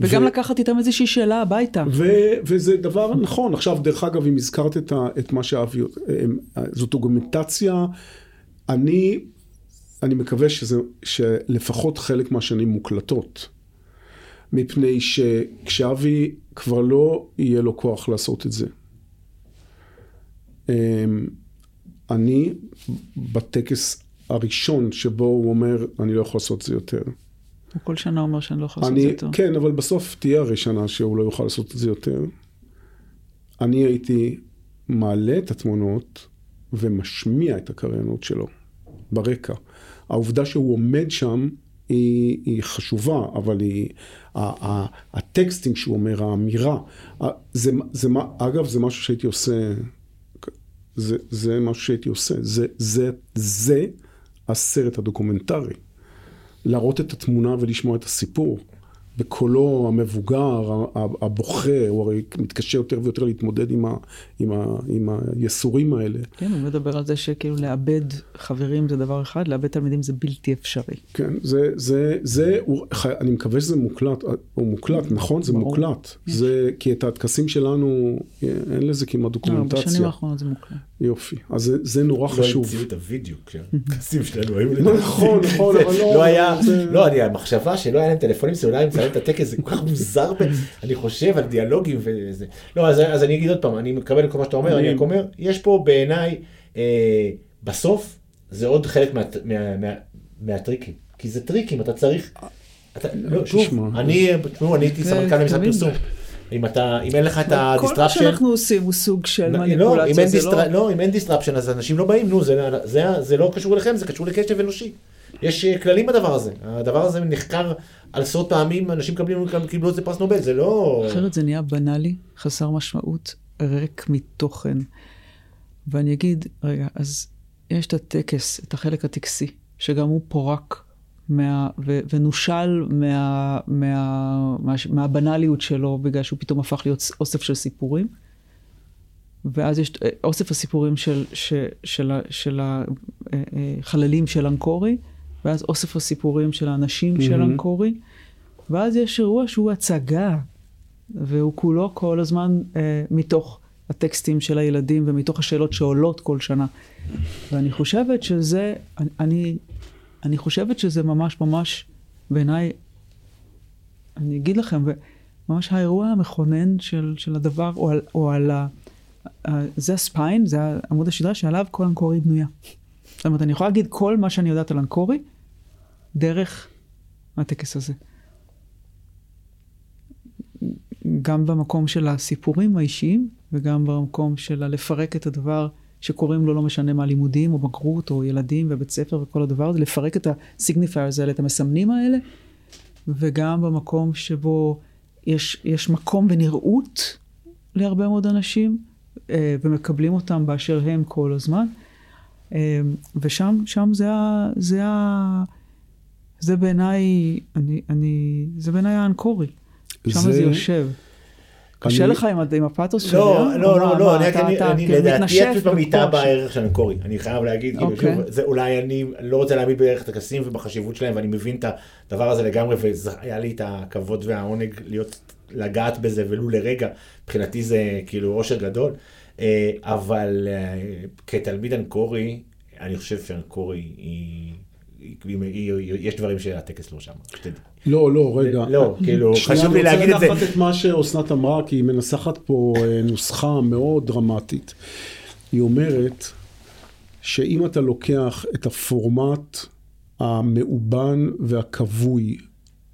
וגם ו- לקחת איתם איזושהי שאלה הביתה. ו- וזה דבר נכון. עכשיו, דרך אגב, אם הזכרת את, ה- את מה שאבי, זאת דוקומנטציה, אני, אני מקווה שזה, שלפחות חלק מהשנים מוקלטות. מפני שכשאבי כבר לא יהיה לו כוח לעשות את זה. אני בטקס הראשון שבו הוא אומר, אני לא יכול לעשות את זה יותר. הוא כל שנה אומר שאני לא יכול לעשות את זה יותר. כן, אבל בסוף תהיה הרי שנה שהוא לא יוכל לעשות את זה יותר. אני הייתי מעלה את התמונות ומשמיע את הקריינות שלו ברקע. העובדה שהוא עומד שם היא, היא חשובה, אבל היא, ה, ה, הטקסטים שהוא אומר, האמירה, זה, זה, אגב, זה משהו שהייתי עושה, זה, זה משהו שהייתי עושה, זה, זה, זה הסרט הדוקומנטרי. להראות את התמונה ולשמוע את הסיפור. בקולו המבוגר, הבוכה, הוא הרי מתקשה יותר ויותר להתמודד עם, ה, עם, ה, עם היסורים האלה. כן, הוא מדבר על זה שכאילו לאבד חברים זה דבר אחד, לאבד תלמידים זה בלתי אפשרי. כן, זה, זה, זה, הוא, אני מקווה שזה מוקלט, הוא מוקלט, נכון? זה ברור. מוקלט. זה, כי את הטקסים שלנו, אין לזה כמעט לא, בשנים דוקומנטציה. האחרונות זה מוקלט. יופי. אז זה, זה נורא לא חשוב. המציאו את הוידאו, כשהכנסים שלנו היו... נכון, נכון, אבל (laughs) לא- לא היה, לא, אני, המחשבה שלא היה להם טלפונים סלולריים לצלם את הטקס, זה כל כך מוזר, אני חושב על דיאלוגים וזה. לא, אז אז אני אגיד עוד פעם, אני מקבל את כל מה שאתה אומר, אני- רק אומר, יש פה בעיניי, אה, בסוף, זה עוד חלק מה- מה- מה- מהטריקים. כי זה טריקים, אתה צריך... אתה, לא, שוב, תשמע. אני, תשמעו, אני הייתי סמנכ"ל במשרד תמיד. פרסום. אם אתה, אם אין לך את כל מה ה disruption, שאנחנו עושים הוא סוג של לא, מניפולציה, זה. לא... לא, אם אין disruption אז אנשים לא באים, נו, זה לא קשור אליכם, זה קשור לקשב אנושי. יש אה, כללים בדבר הזה. הדבר הזה נחקר על עשרות פעמים, אנשים קיבלו, קיבלו את זה פרס נובל, זה לא... אחרת זה נהיה בנאלי, חסר משמעות, ריק מתוכן. ואני אגיד, רגע, אז יש את הטקס, את החלק הטקסי, שגם הוא פורק מה, ו, ונושל מה, מה, מה, מהבנאליות שלו, בגלל שהוא פתאום הפך להיות אוסף של סיפורים. ואז יש אה, אוסף הסיפורים של, של, של, של החללים של אנקורי, ואז אוסף הסיפורים של האנשים של מהמם. אנקורי, ואז יש אירוע שהוא הצגה, והוא כולו כל הזמן אה, מתוך הטקסטים של הילדים ומתוך השאלות שעולות כל שנה. ואני חושבת שזה, אני, אני, חושבת שזה ממש ממש, בעיניי, אני אגיד לכם, ממש האירוע המכונן של, של הדבר, או על, או על. ה- זה הספיין, זה עמוד השדרה שעליו כל אנקורי בנויה. זאת אומרת, אני יכולה להגיד כל מה שאני יודעת על אנקורי, דרך הטקס הזה. גם במקום של הסיפורים האישיים, וגם במקום של לפרק את הדבר שקוראים לו לא משנה מה לימודים, או בגרות, או ילדים, ובית ספר וכל הדבר הזה, לפרק את הסיגניפיירס האלה, את המסמנים האלה, וגם במקום שבו יש, יש מקום ונראות להרבה מאוד אנשים, אה, ומקבלים אותם באשר הם כל הזמן. אה, ושם, שם זה ה... זה ה... זה בעיניי, אני, אני, זה בעיניי האנקורי. שם זה, זה- יושב. קשה אני- לך עם, הפאתוס שלי? לא, אה? לא, לא, לא, אני אני, כאילו לדעתי את פשוט ממיתה בערך של אנקורי, אני חייב להגיד, כאילו, אוקיי. שוב, זה אולי אני לא רוצה להעמיד בערך את הטקסים ובחשיבות שלהם, ואני מבין את הדבר הזה לגמרי, והיה לי את הכבוד והעונג להיות, לגעת בזה ולו לרגע, מבחינתי זה כאילו אושר גדול, אה, אבל אה, כתלמיד אנקורי, אני חושב שאנקורי היא... יש דברים שהטקס לא שם. לא, לא, רגע. לא, כאילו, חשוב לי להגיד את זה. אני רוצה לקחת את מה שאסנת אמרה, כי היא מנסחת פה אה, נוסחה מאוד דרמטית. היא אומרת שאם אתה לוקח את הפורמט המאובן והכבוי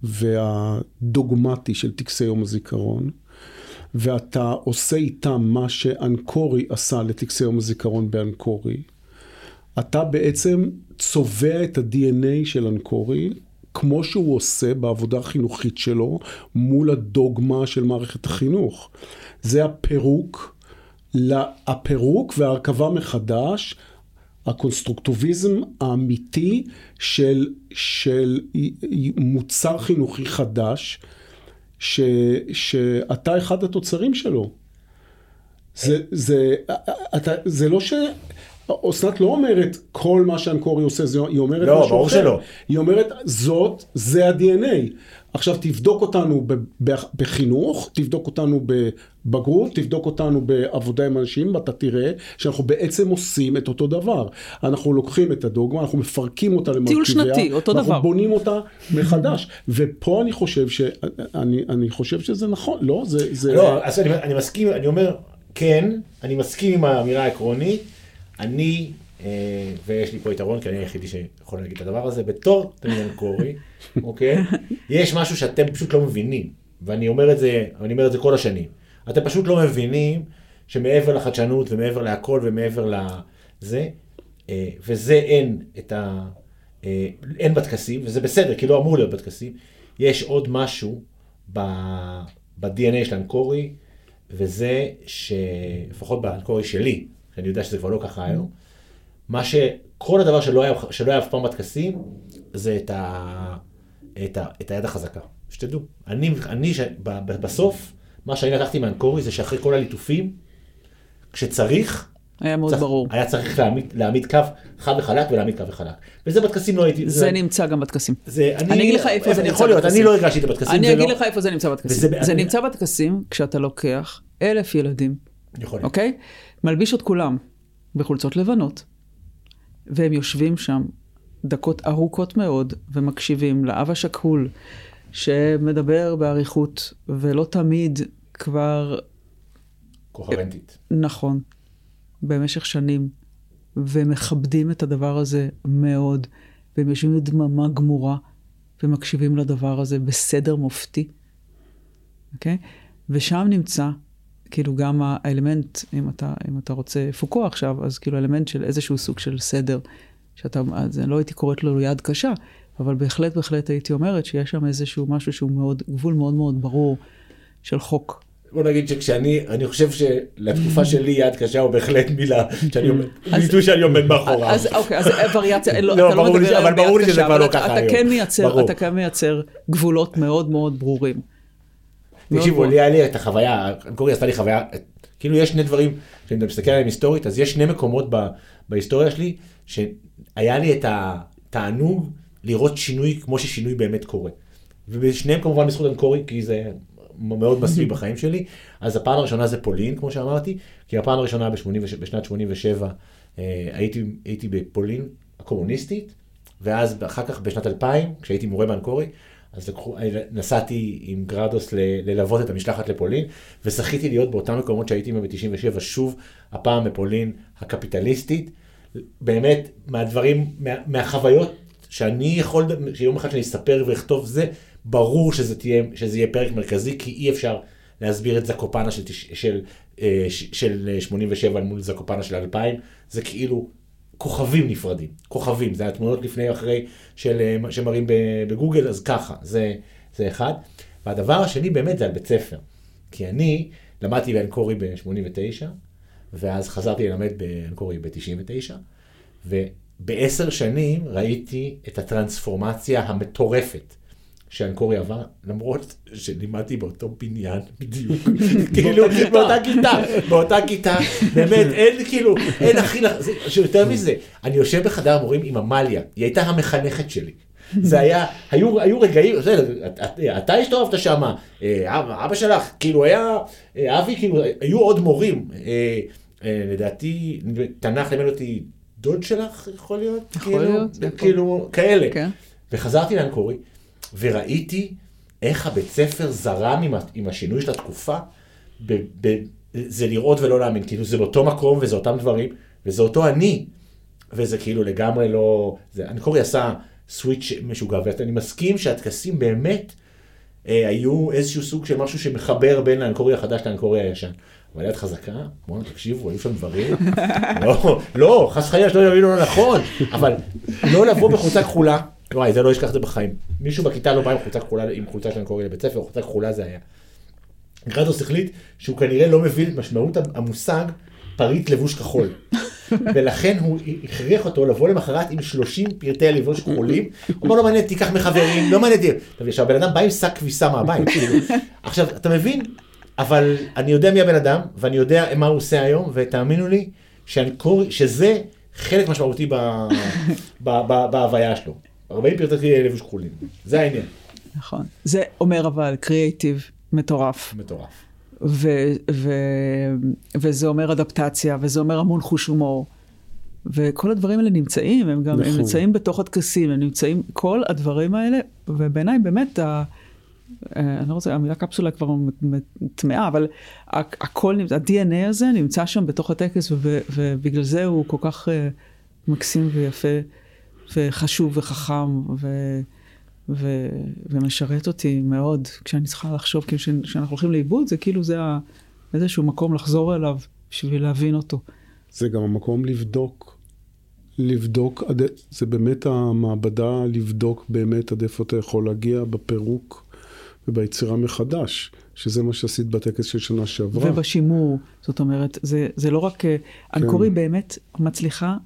והדוגמטי של טקסי יום הזיכרון, ואתה עושה איתם מה שאנקורי עשה לטקסי יום הזיכרון באנקורי, אתה בעצם צובע את ה-DNA של אנקורי כמו שהוא עושה בעבודה החינוכית שלו מול הדוגמה של מערכת החינוך. זה הפירוק, הפירוק וההרכבה מחדש, הקונסטרוקטיביזם האמיתי של, של מוצר חינוכי חדש, ש, שאתה אחד התוצרים שלו. זה, זה, אתה, זה לא ש... אסנת לא אומרת כל מה שאנקורי עושה, זה, היא אומרת לא, משהו ברור אחר. שלא. היא אומרת, זאת, זה ה-DNA. עכשיו תבדוק אותנו בחינוך, תבדוק אותנו בבגרות, תבדוק אותנו בעבודה עם אנשים, ואתה תראה שאנחנו בעצם עושים את אותו דבר. אנחנו לוקחים את הדוגמה, אנחנו מפרקים אותה למרכיביה. שנתי, אותו אנחנו דבר. בונים אותה מחדש. ופה אני חושב ש... אני, אני חושב שזה נכון, לא? זה... זה... לא, אז אני, אני מסכים, אני אומר, כן, אני מסכים עם האמירה העקרונית. אני, אה, ויש לי פה יתרון, כי אני היחידי שיכול להגיד את הדבר הזה, בתור תלמיד קורי, (laughs) אוקיי? יש משהו שאתם פשוט לא מבינים, ואני אומר את זה, אני אומר את זה כל השנים. אתם פשוט לא מבינים שמעבר לחדשנות ומעבר להכל ומעבר לזה, אה, וזה אין את ה... אה, אין בטקסים, וזה בסדר, כי לא אמור להיות בטקסים, יש עוד משהו ב- ב-DNA של אנקורי, וזה שלפחות באנקורי שלי, שאני יודע שזה כבר לא ככה היום, מה שכל הדבר שלא היה, שלא היה אף פעם בטקסים, זה את, ה, את, ה, את היד החזקה. שתדעו, אני, אני ש, ב, ב, בסוף, מה שאני לקחתי מאנקורי זה שאחרי כל הליטופים, כשצריך, היה מאוד צריך, ברור. היה צריך להעמיד, להעמיד קו חד וחלק ולהעמיד קו וחלק. וזה בטקסים לא הייתי... זה נמצא גם בטקסים. זה, אני אגיד לך איפה זה נמצא יכול להיות. אני לא הרגשתי את הטקסים. אני זה אגיד לא- לך איפה זה נמצא בטקסים. וזה- זה אני- נמצא בטקסים כשאתה לוקח אלף ילדים, יכול להיות. אוקיי? מלביש את כולם בחולצות לבנות, והם יושבים שם דקות ארוכות מאוד ומקשיבים לאב השכול שמדבר באריכות ולא תמיד כבר קוהרנטית. נכון. במשך שנים. ומכבדים את הדבר הזה מאוד. והם יושבים בדממה גמורה ומקשיבים לדבר הזה בסדר מופתי, אוקיי? ושם נמצא כאילו גם האלמנט, אם אתה, אם אתה רוצה פוקו עכשיו, אז כאילו אלמנט של איזשהו סוג של סדר, שאתה, אז אני לא הייתי קוראת לו יד קשה, אבל בהחלט בהחלט הייתי אומרת שיש שם איזשהו משהו שהוא מאוד, גבול מאוד מאוד ברור של חוק. בוא נגיד שכשאני, אני חושב שלתקופה שלי יד קשה הוא בהחלט מילה שאני עומד, ביטוי שאני עומד מאחוריו. אז אוקיי, אז וריאציה, לא, לא, אתה לא מדבר על אבל ברור לי שזה קשה, כבר לא ככה היום. כן. אתה כן מייצר גבולות מאוד מאוד ברורים. מאוד תקשיבו. לי היה לי את החוויה, אנקורי עשתה לי חוויה, כאילו יש שני דברים, כשאני מסתכל עליהם היסטורית, אז יש שני מקומות ב- בהיסטוריה שלי, שהיה לי את התענוג לראות שינוי כמו ששינוי באמת קורה. ובשניהם כמובן בזכות אנקורי, כי זה מאוד מספיק בחיים שלי. אז הפעם הראשונה זה פולין, כמו שאמרתי, כי הפעם הראשונה ב-87 בשנת 87 אה, הייתי, הייתי בפולין הקומוניסטית, ואז אחר כך בשנת 2000, כשהייתי מורה באנקורי, אז לקחו, נסעתי עם גרדוס ל- ללוות את המשלחת לפולין, וזכיתי להיות באותם מקומות שהייתי ב-97, שוב, הפעם בפולין הקפיטליסטית. באמת, מהדברים, מה, מהחוויות שאני יכול, שיום אחד שאני אספר ואכתוב זה, ברור שזה, תהיה, שזה יהיה פרק מרכזי, כי אי אפשר להסביר את זקופנה של, של, אה, ש- של 87 אל מול זקופנה של 2000, זה כאילו כוכבים נפרדים, כוכבים, זה התמונות לפני או אחרי של, אה, שמראים בגוגל, אז ככה, זה, זה אחד. והדבר השני באמת זה על בית ספר, כי אני למדתי באנקורי ב-89, ואז חזרתי ללמד באנקורי ב-99, ובעשר שנים ראיתי את הטרנספורמציה המטורפת שאנקורי עבר, למרות שלימדתי באותו בניין בדיוק, (laughs) (laughs) כאילו באותה כיתה, באותה כיתה, באמת, אין כאילו, אין הכי, זה- שיותר מזה, אני יושב בחדר המורים עם עמליה, היא הייתה המחנכת שלי. זה היה, היו, היו רגעים, בסדר, את- אתה הסתובבת שמה, אה, אבא, אבא שלך, כאילו היה, אה, אבי, כאילו, היו עוד מורים, אה, אה, לדעתי, תנ"ך לימד אותי דוד שלך, יכול להיות? יכול כאילו, להיות, זה. כאילו, כאלה. כן. וחזרתי לאנקורי, וראיתי איך הבית ספר זרם עם, עם השינוי של התקופה, ב, ב, זה לראות ולא להאמין, כאילו זה באותו מקום וזה אותם דברים, וזה אותו אני, וזה כאילו לגמרי לא, זה, אנקורי עשה סוויץ' משוגע, ואני מסכים שהטקסים באמת אה, היו איזשהו סוג של משהו שמחבר בין האנקורי החדש לאנקורי הישן. אבל יד חזקה, בואו תקשיבו, היו שם דברים, (laughs) לא, לא, חס וחלילה שלא יבינו לא נכון, אבל לא לבוא בחולצה כחולה, וואי, זה לא אשכח את זה בחיים. מישהו בכיתה לא בא עם חולצה כחולה, עם חולצה של אנקורי לבית ספר, חולצה כחולה זה היה. גרדוס החליט שהוא כנראה לא מבין את משמעות המושג פריט לבוש כחול. (laughs) ולכן הוא הכריח אותו לבוא למחרת עם 30 פרטי הלבוש כחולים. הוא אומר לא מעניין, תיקח מחברים, לא מעניין. עכשיו, הבן אדם בא עם שק כביסה מהבית. (laughs) עכשיו, אתה מבין? אבל אני יודע מי הבן אדם, ואני יודע מה הוא עושה היום, ותאמינו לי, שאנקורי, שזה חלק משמעותי בהוויה שלו. 40 פרטי לבוש כחולים, זה העניין. נכון. זה אומר אבל קריאייטיב מטורף. מטורף. ו- ו- וזה אומר אדפטציה, וזה אומר המון חוש הומור. וכל הדברים האלה נמצאים, הם גם, נכון. הם נמצאים בתוך הטקסים, הם נמצאים, כל הדברים האלה, ובעיניי באמת, ה, אה, אני לא רוצה, המילה קפסולה כבר טמאה, אבל הכל, ה-DNA הזה נמצא שם בתוך הטקס, ו- ובגלל זה הוא כל כך uh, מקסים ויפה, וחשוב וחכם, ו- ו- ומשרת אותי מאוד. כשאני צריכה לחשוב, כשאנחנו הולכים לאיבוד, זה כאילו זה איזשהו מקום לחזור אליו בשביל להבין אותו. זה גם המקום לבדוק, לבדוק, זה באמת המעבדה לבדוק באמת עד איפה אתה יכול להגיע בפירוק וביצירה מחדש, שזה מה שעשית בטקס של שנה שעברה. ובשימור, זאת אומרת, זה, זה לא רק, אה, כן. אנקורי באמת מצליחה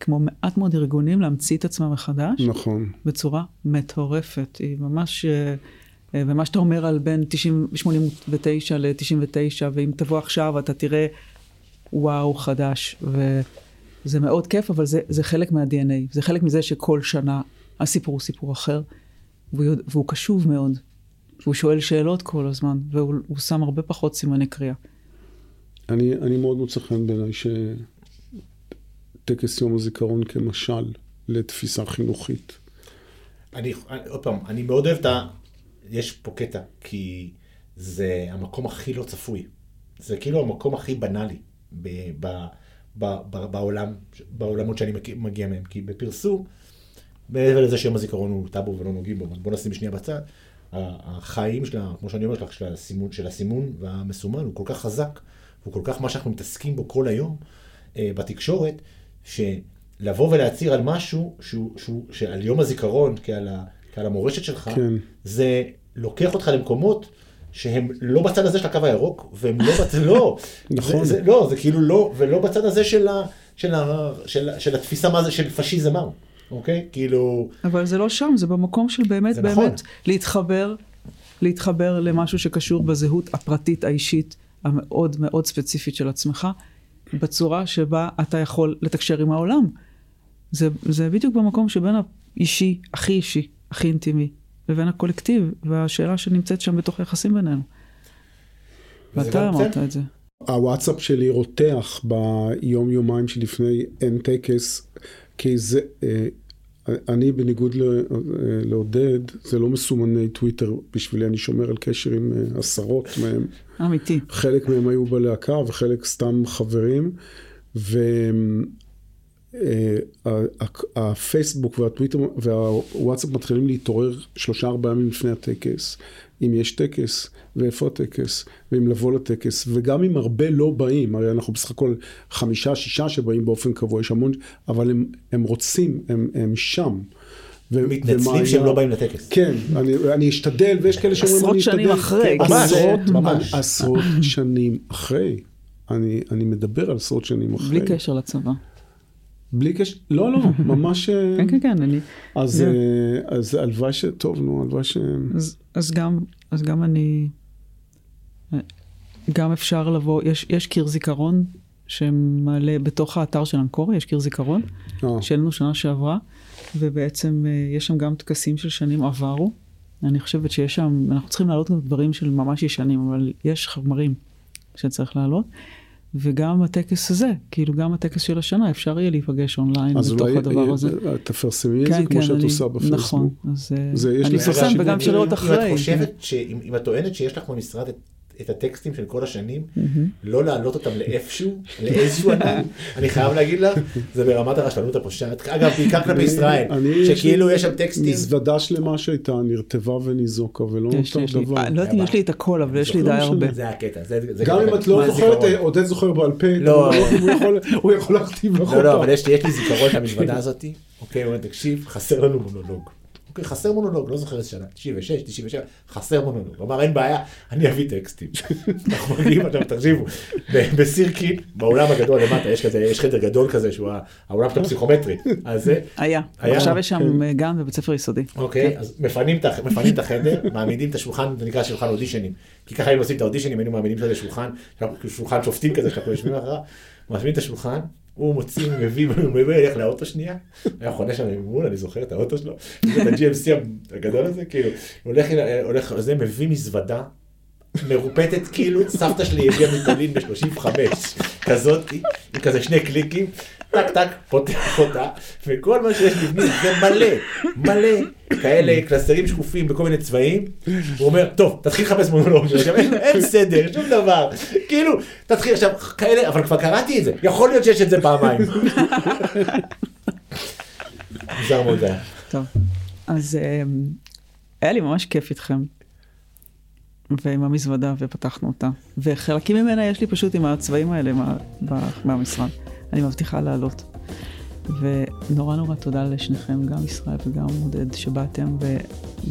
כמו מעט מאוד ארגונים, להמציא את עצמם מחדש. נכון. בצורה מטורפת. היא ממש, אה, אה, ומה שאתה אומר על בין 89 ל-99, ואם תבוא עכשיו אתה תראה וואו חדש, וזה מאוד כיף, אבל זה, זה חלק מה-DNA. זה חלק מזה שכל שנה הסיפור הוא סיפור אחר, והוא, והוא קשוב מאוד, והוא שואל שאלות כל הזמן, והוא שם הרבה פחות סימני קריאה. אני, אני מאוד מוצא חן בעיניי ש... טקס יום הזיכרון כמשל לתפיסה חינוכית. אני, עוד פעם, אני מאוד אוהב את ה... יש פה קטע, כי זה המקום הכי לא צפוי. זה כאילו המקום הכי בנאלי ב, ב, ב, ב, בעולם, בעולמות שאני מגיע מהם. כי בפרסום, מעבר לזה שיום הזיכרון הוא טאבו ולא נוגעים בו, בוא נשים שנייה בצד, החיים שלה, כמו שאני אומר לך, של הסימון, של הסימון והמסומן הוא כל כך חזק, הוא כל כך מה שאנחנו מתעסקים בו כל היום אה, בתקשורת, שלבוא ולהצהיר על משהו שהוא, שהוא, שעל יום הזיכרון, כעל, ה, כעל המורשת שלך, כן. זה לוקח אותך למקומות שהם לא בצד הזה של הקו הירוק, והם לא בצד, לא, (laughs) נכון. זה, זה, לא, זה כאילו לא, ולא בצד הזה של, ה, של, ה, של, של התפיסה מה זה, של פשיזם מהו, אוקיי? כאילו... אבל זה לא שם, זה במקום של באמת, באמת, נכון. להתחבר, להתחבר למשהו שקשור בזהות הפרטית האישית המאוד מאוד ספציפית של עצמך. בצורה שבה אתה יכול לתקשר עם העולם. זה, זה בדיוק במקום שבין האישי, הכי אישי, הכי אינטימי, לבין הקולקטיב, והשאלה שנמצאת שם בתוך היחסים בינינו. ואתה אמרת את זה. הוואטסאפ שלי רותח ביום יומיים שלפני אין טקס, כי זה, אה, אני בניגוד לעודד, זה לא מסומני טוויטר בשבילי, אני שומר על קשר עם אה, עשרות מהם. אמיתי. חלק מהם היו בלהקה וחלק סתם חברים. והפייסבוק אה, והטוויטר והוואטסאפ מתחילים להתעורר שלושה ארבעה ימים לפני הטקס. אם יש טקס, ואיפה הטקס, ואם לבוא לטקס, וגם אם הרבה לא באים, הרי אנחנו בסך הכל חמישה, שישה שבאים באופן קבוע, יש המון, אבל הם, הם רוצים, הם, הם שם. ו- מתנצלים שהם לא באים לטקס. כן, אני, אני אשתדל, ויש כאלה שאומרים אני אשתדל. עשרות שנים אחרי. כן, עשרות, ממש. עשרות שנים אחרי. אני, אני מדבר על עשרות שנים אחרי. בלי קשר לצבא. בלי קשר, לא, לא, ממש... כן, כן, כן, אני... אז, yeah. אז הלוואי ש... טוב, נו, הלוואי ש... אז, אז, גם, אז גם אני... גם אפשר לבוא, יש, יש קיר זיכרון שמעלה בתוך האתר של אנקורי, יש קיר זיכרון. שהעלינו שנה שעברה, ובעצם יש שם גם טקסים של שנים עברו. אני חושבת שיש שם, אנחנו צריכים להעלות גם דברים של ממש ישנים, אבל יש חמרים שצריך להעלות. וגם הטקס הזה, כאילו גם הטקס של השנה, אפשר יהיה להיפגש אונליין בתוך הדבר הזה. אז אולי תפרסמי את כן, זה כמו כן, שאת אני, עושה בפייסבוק. נכון, אז זה, אני אפרסם וגם לראות אחרי. אם את חושבת, אם את טוענת שיש לך במשרד את את הטקסטים של כל השנים, לא להעלות אותם לאיפשהו, לאיזשהו ענן, (laughs) אני חייב להגיד לך, זה ברמת הרשלנות הפושעת. אגב, בעיקר כלפי ישראל, שכאילו יש שם טקסטים. מזוודה שלמה שהייתה נרטבה וניזוקה ולא נותר דבר. אה, לא יודעת אם יש לי את הכל, אבל יש לי די הרבה. זה הקטע. גם אם את לא זוכרת, אה, עודד זוכר בעל פה, לא. הוא יכול להכתיב לך אותה. לא, לא, אבל יש לי זיכרון למזוודה הזאת, אוקיי, הוא אומר, תקשיב, חסר לנו מונולוג. אוקיי, חסר מונולוג, לא זוכר איזה שנה, 96, 97, חסר מונולוג. הוא אמר, אין בעיה, אני אביא טקסטים. (laughs) אנחנו מגיעים עכשיו, תקשיבו, בסירקין, באולם הגדול למטה, יש כזה, יש חדר גדול כזה, שהוא האולם של הפסיכומטרי. אז. היה. עכשיו יש שם אה, גן בבית ספר יסודי. אוקיי, אז את הח- מפנים את החדר, מעמידים את השולחן, זה נקרא שולחן אודישנים. כי ככה היינו עושים את האודישנים, היינו מעמידים את זה לשולחן, שולחן שופטים כזה שאנחנו יושבים אחריו, מעמידים את השולחן, הוא מוציא, מביא, מביא, ילך לאוטו שנייה, היה חונה שם ממול, אני זוכר את האוטו שלו, את ה-GMC הגדול הזה, כאילו, הולך, הולך, זה מביא מזוודה. מרופטת כאילו סבתא שלי הביאה מפולין ב-35 כזאת עם כזה שני קליקים טק טק פותח אותה וכל מה שיש בפנים זה מלא מלא כאלה קלסרים שקופים בכל מיני צבעים הוא אומר טוב תתחיל לחפש מונולוגיה עכשיו אין, סדר שום דבר כאילו תתחיל עכשיו כאלה אבל כבר קראתי את זה יכול להיות שיש את זה פעמיים. מוזר מאוד היה. טוב, אז אה, היה לי ממש כיף איתכם. ועם המזוודה, ופתחנו אותה. וחלקים ממנה יש לי פשוט עם הצבעים האלה מה, ב- מהמשרד. אני מבטיחה לעלות. ונורא נורא תודה לשניכם, גם ישראל וגם עודד, שבאתם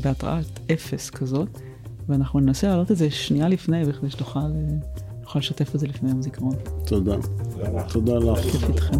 בהתראת אפס כזאת. ואנחנו ננסה להעלות את זה שנייה לפני, בכדי שנוכל אה, לשתף את זה לפני יום זיכרון. תודה. תודה לך. כיף איתכם.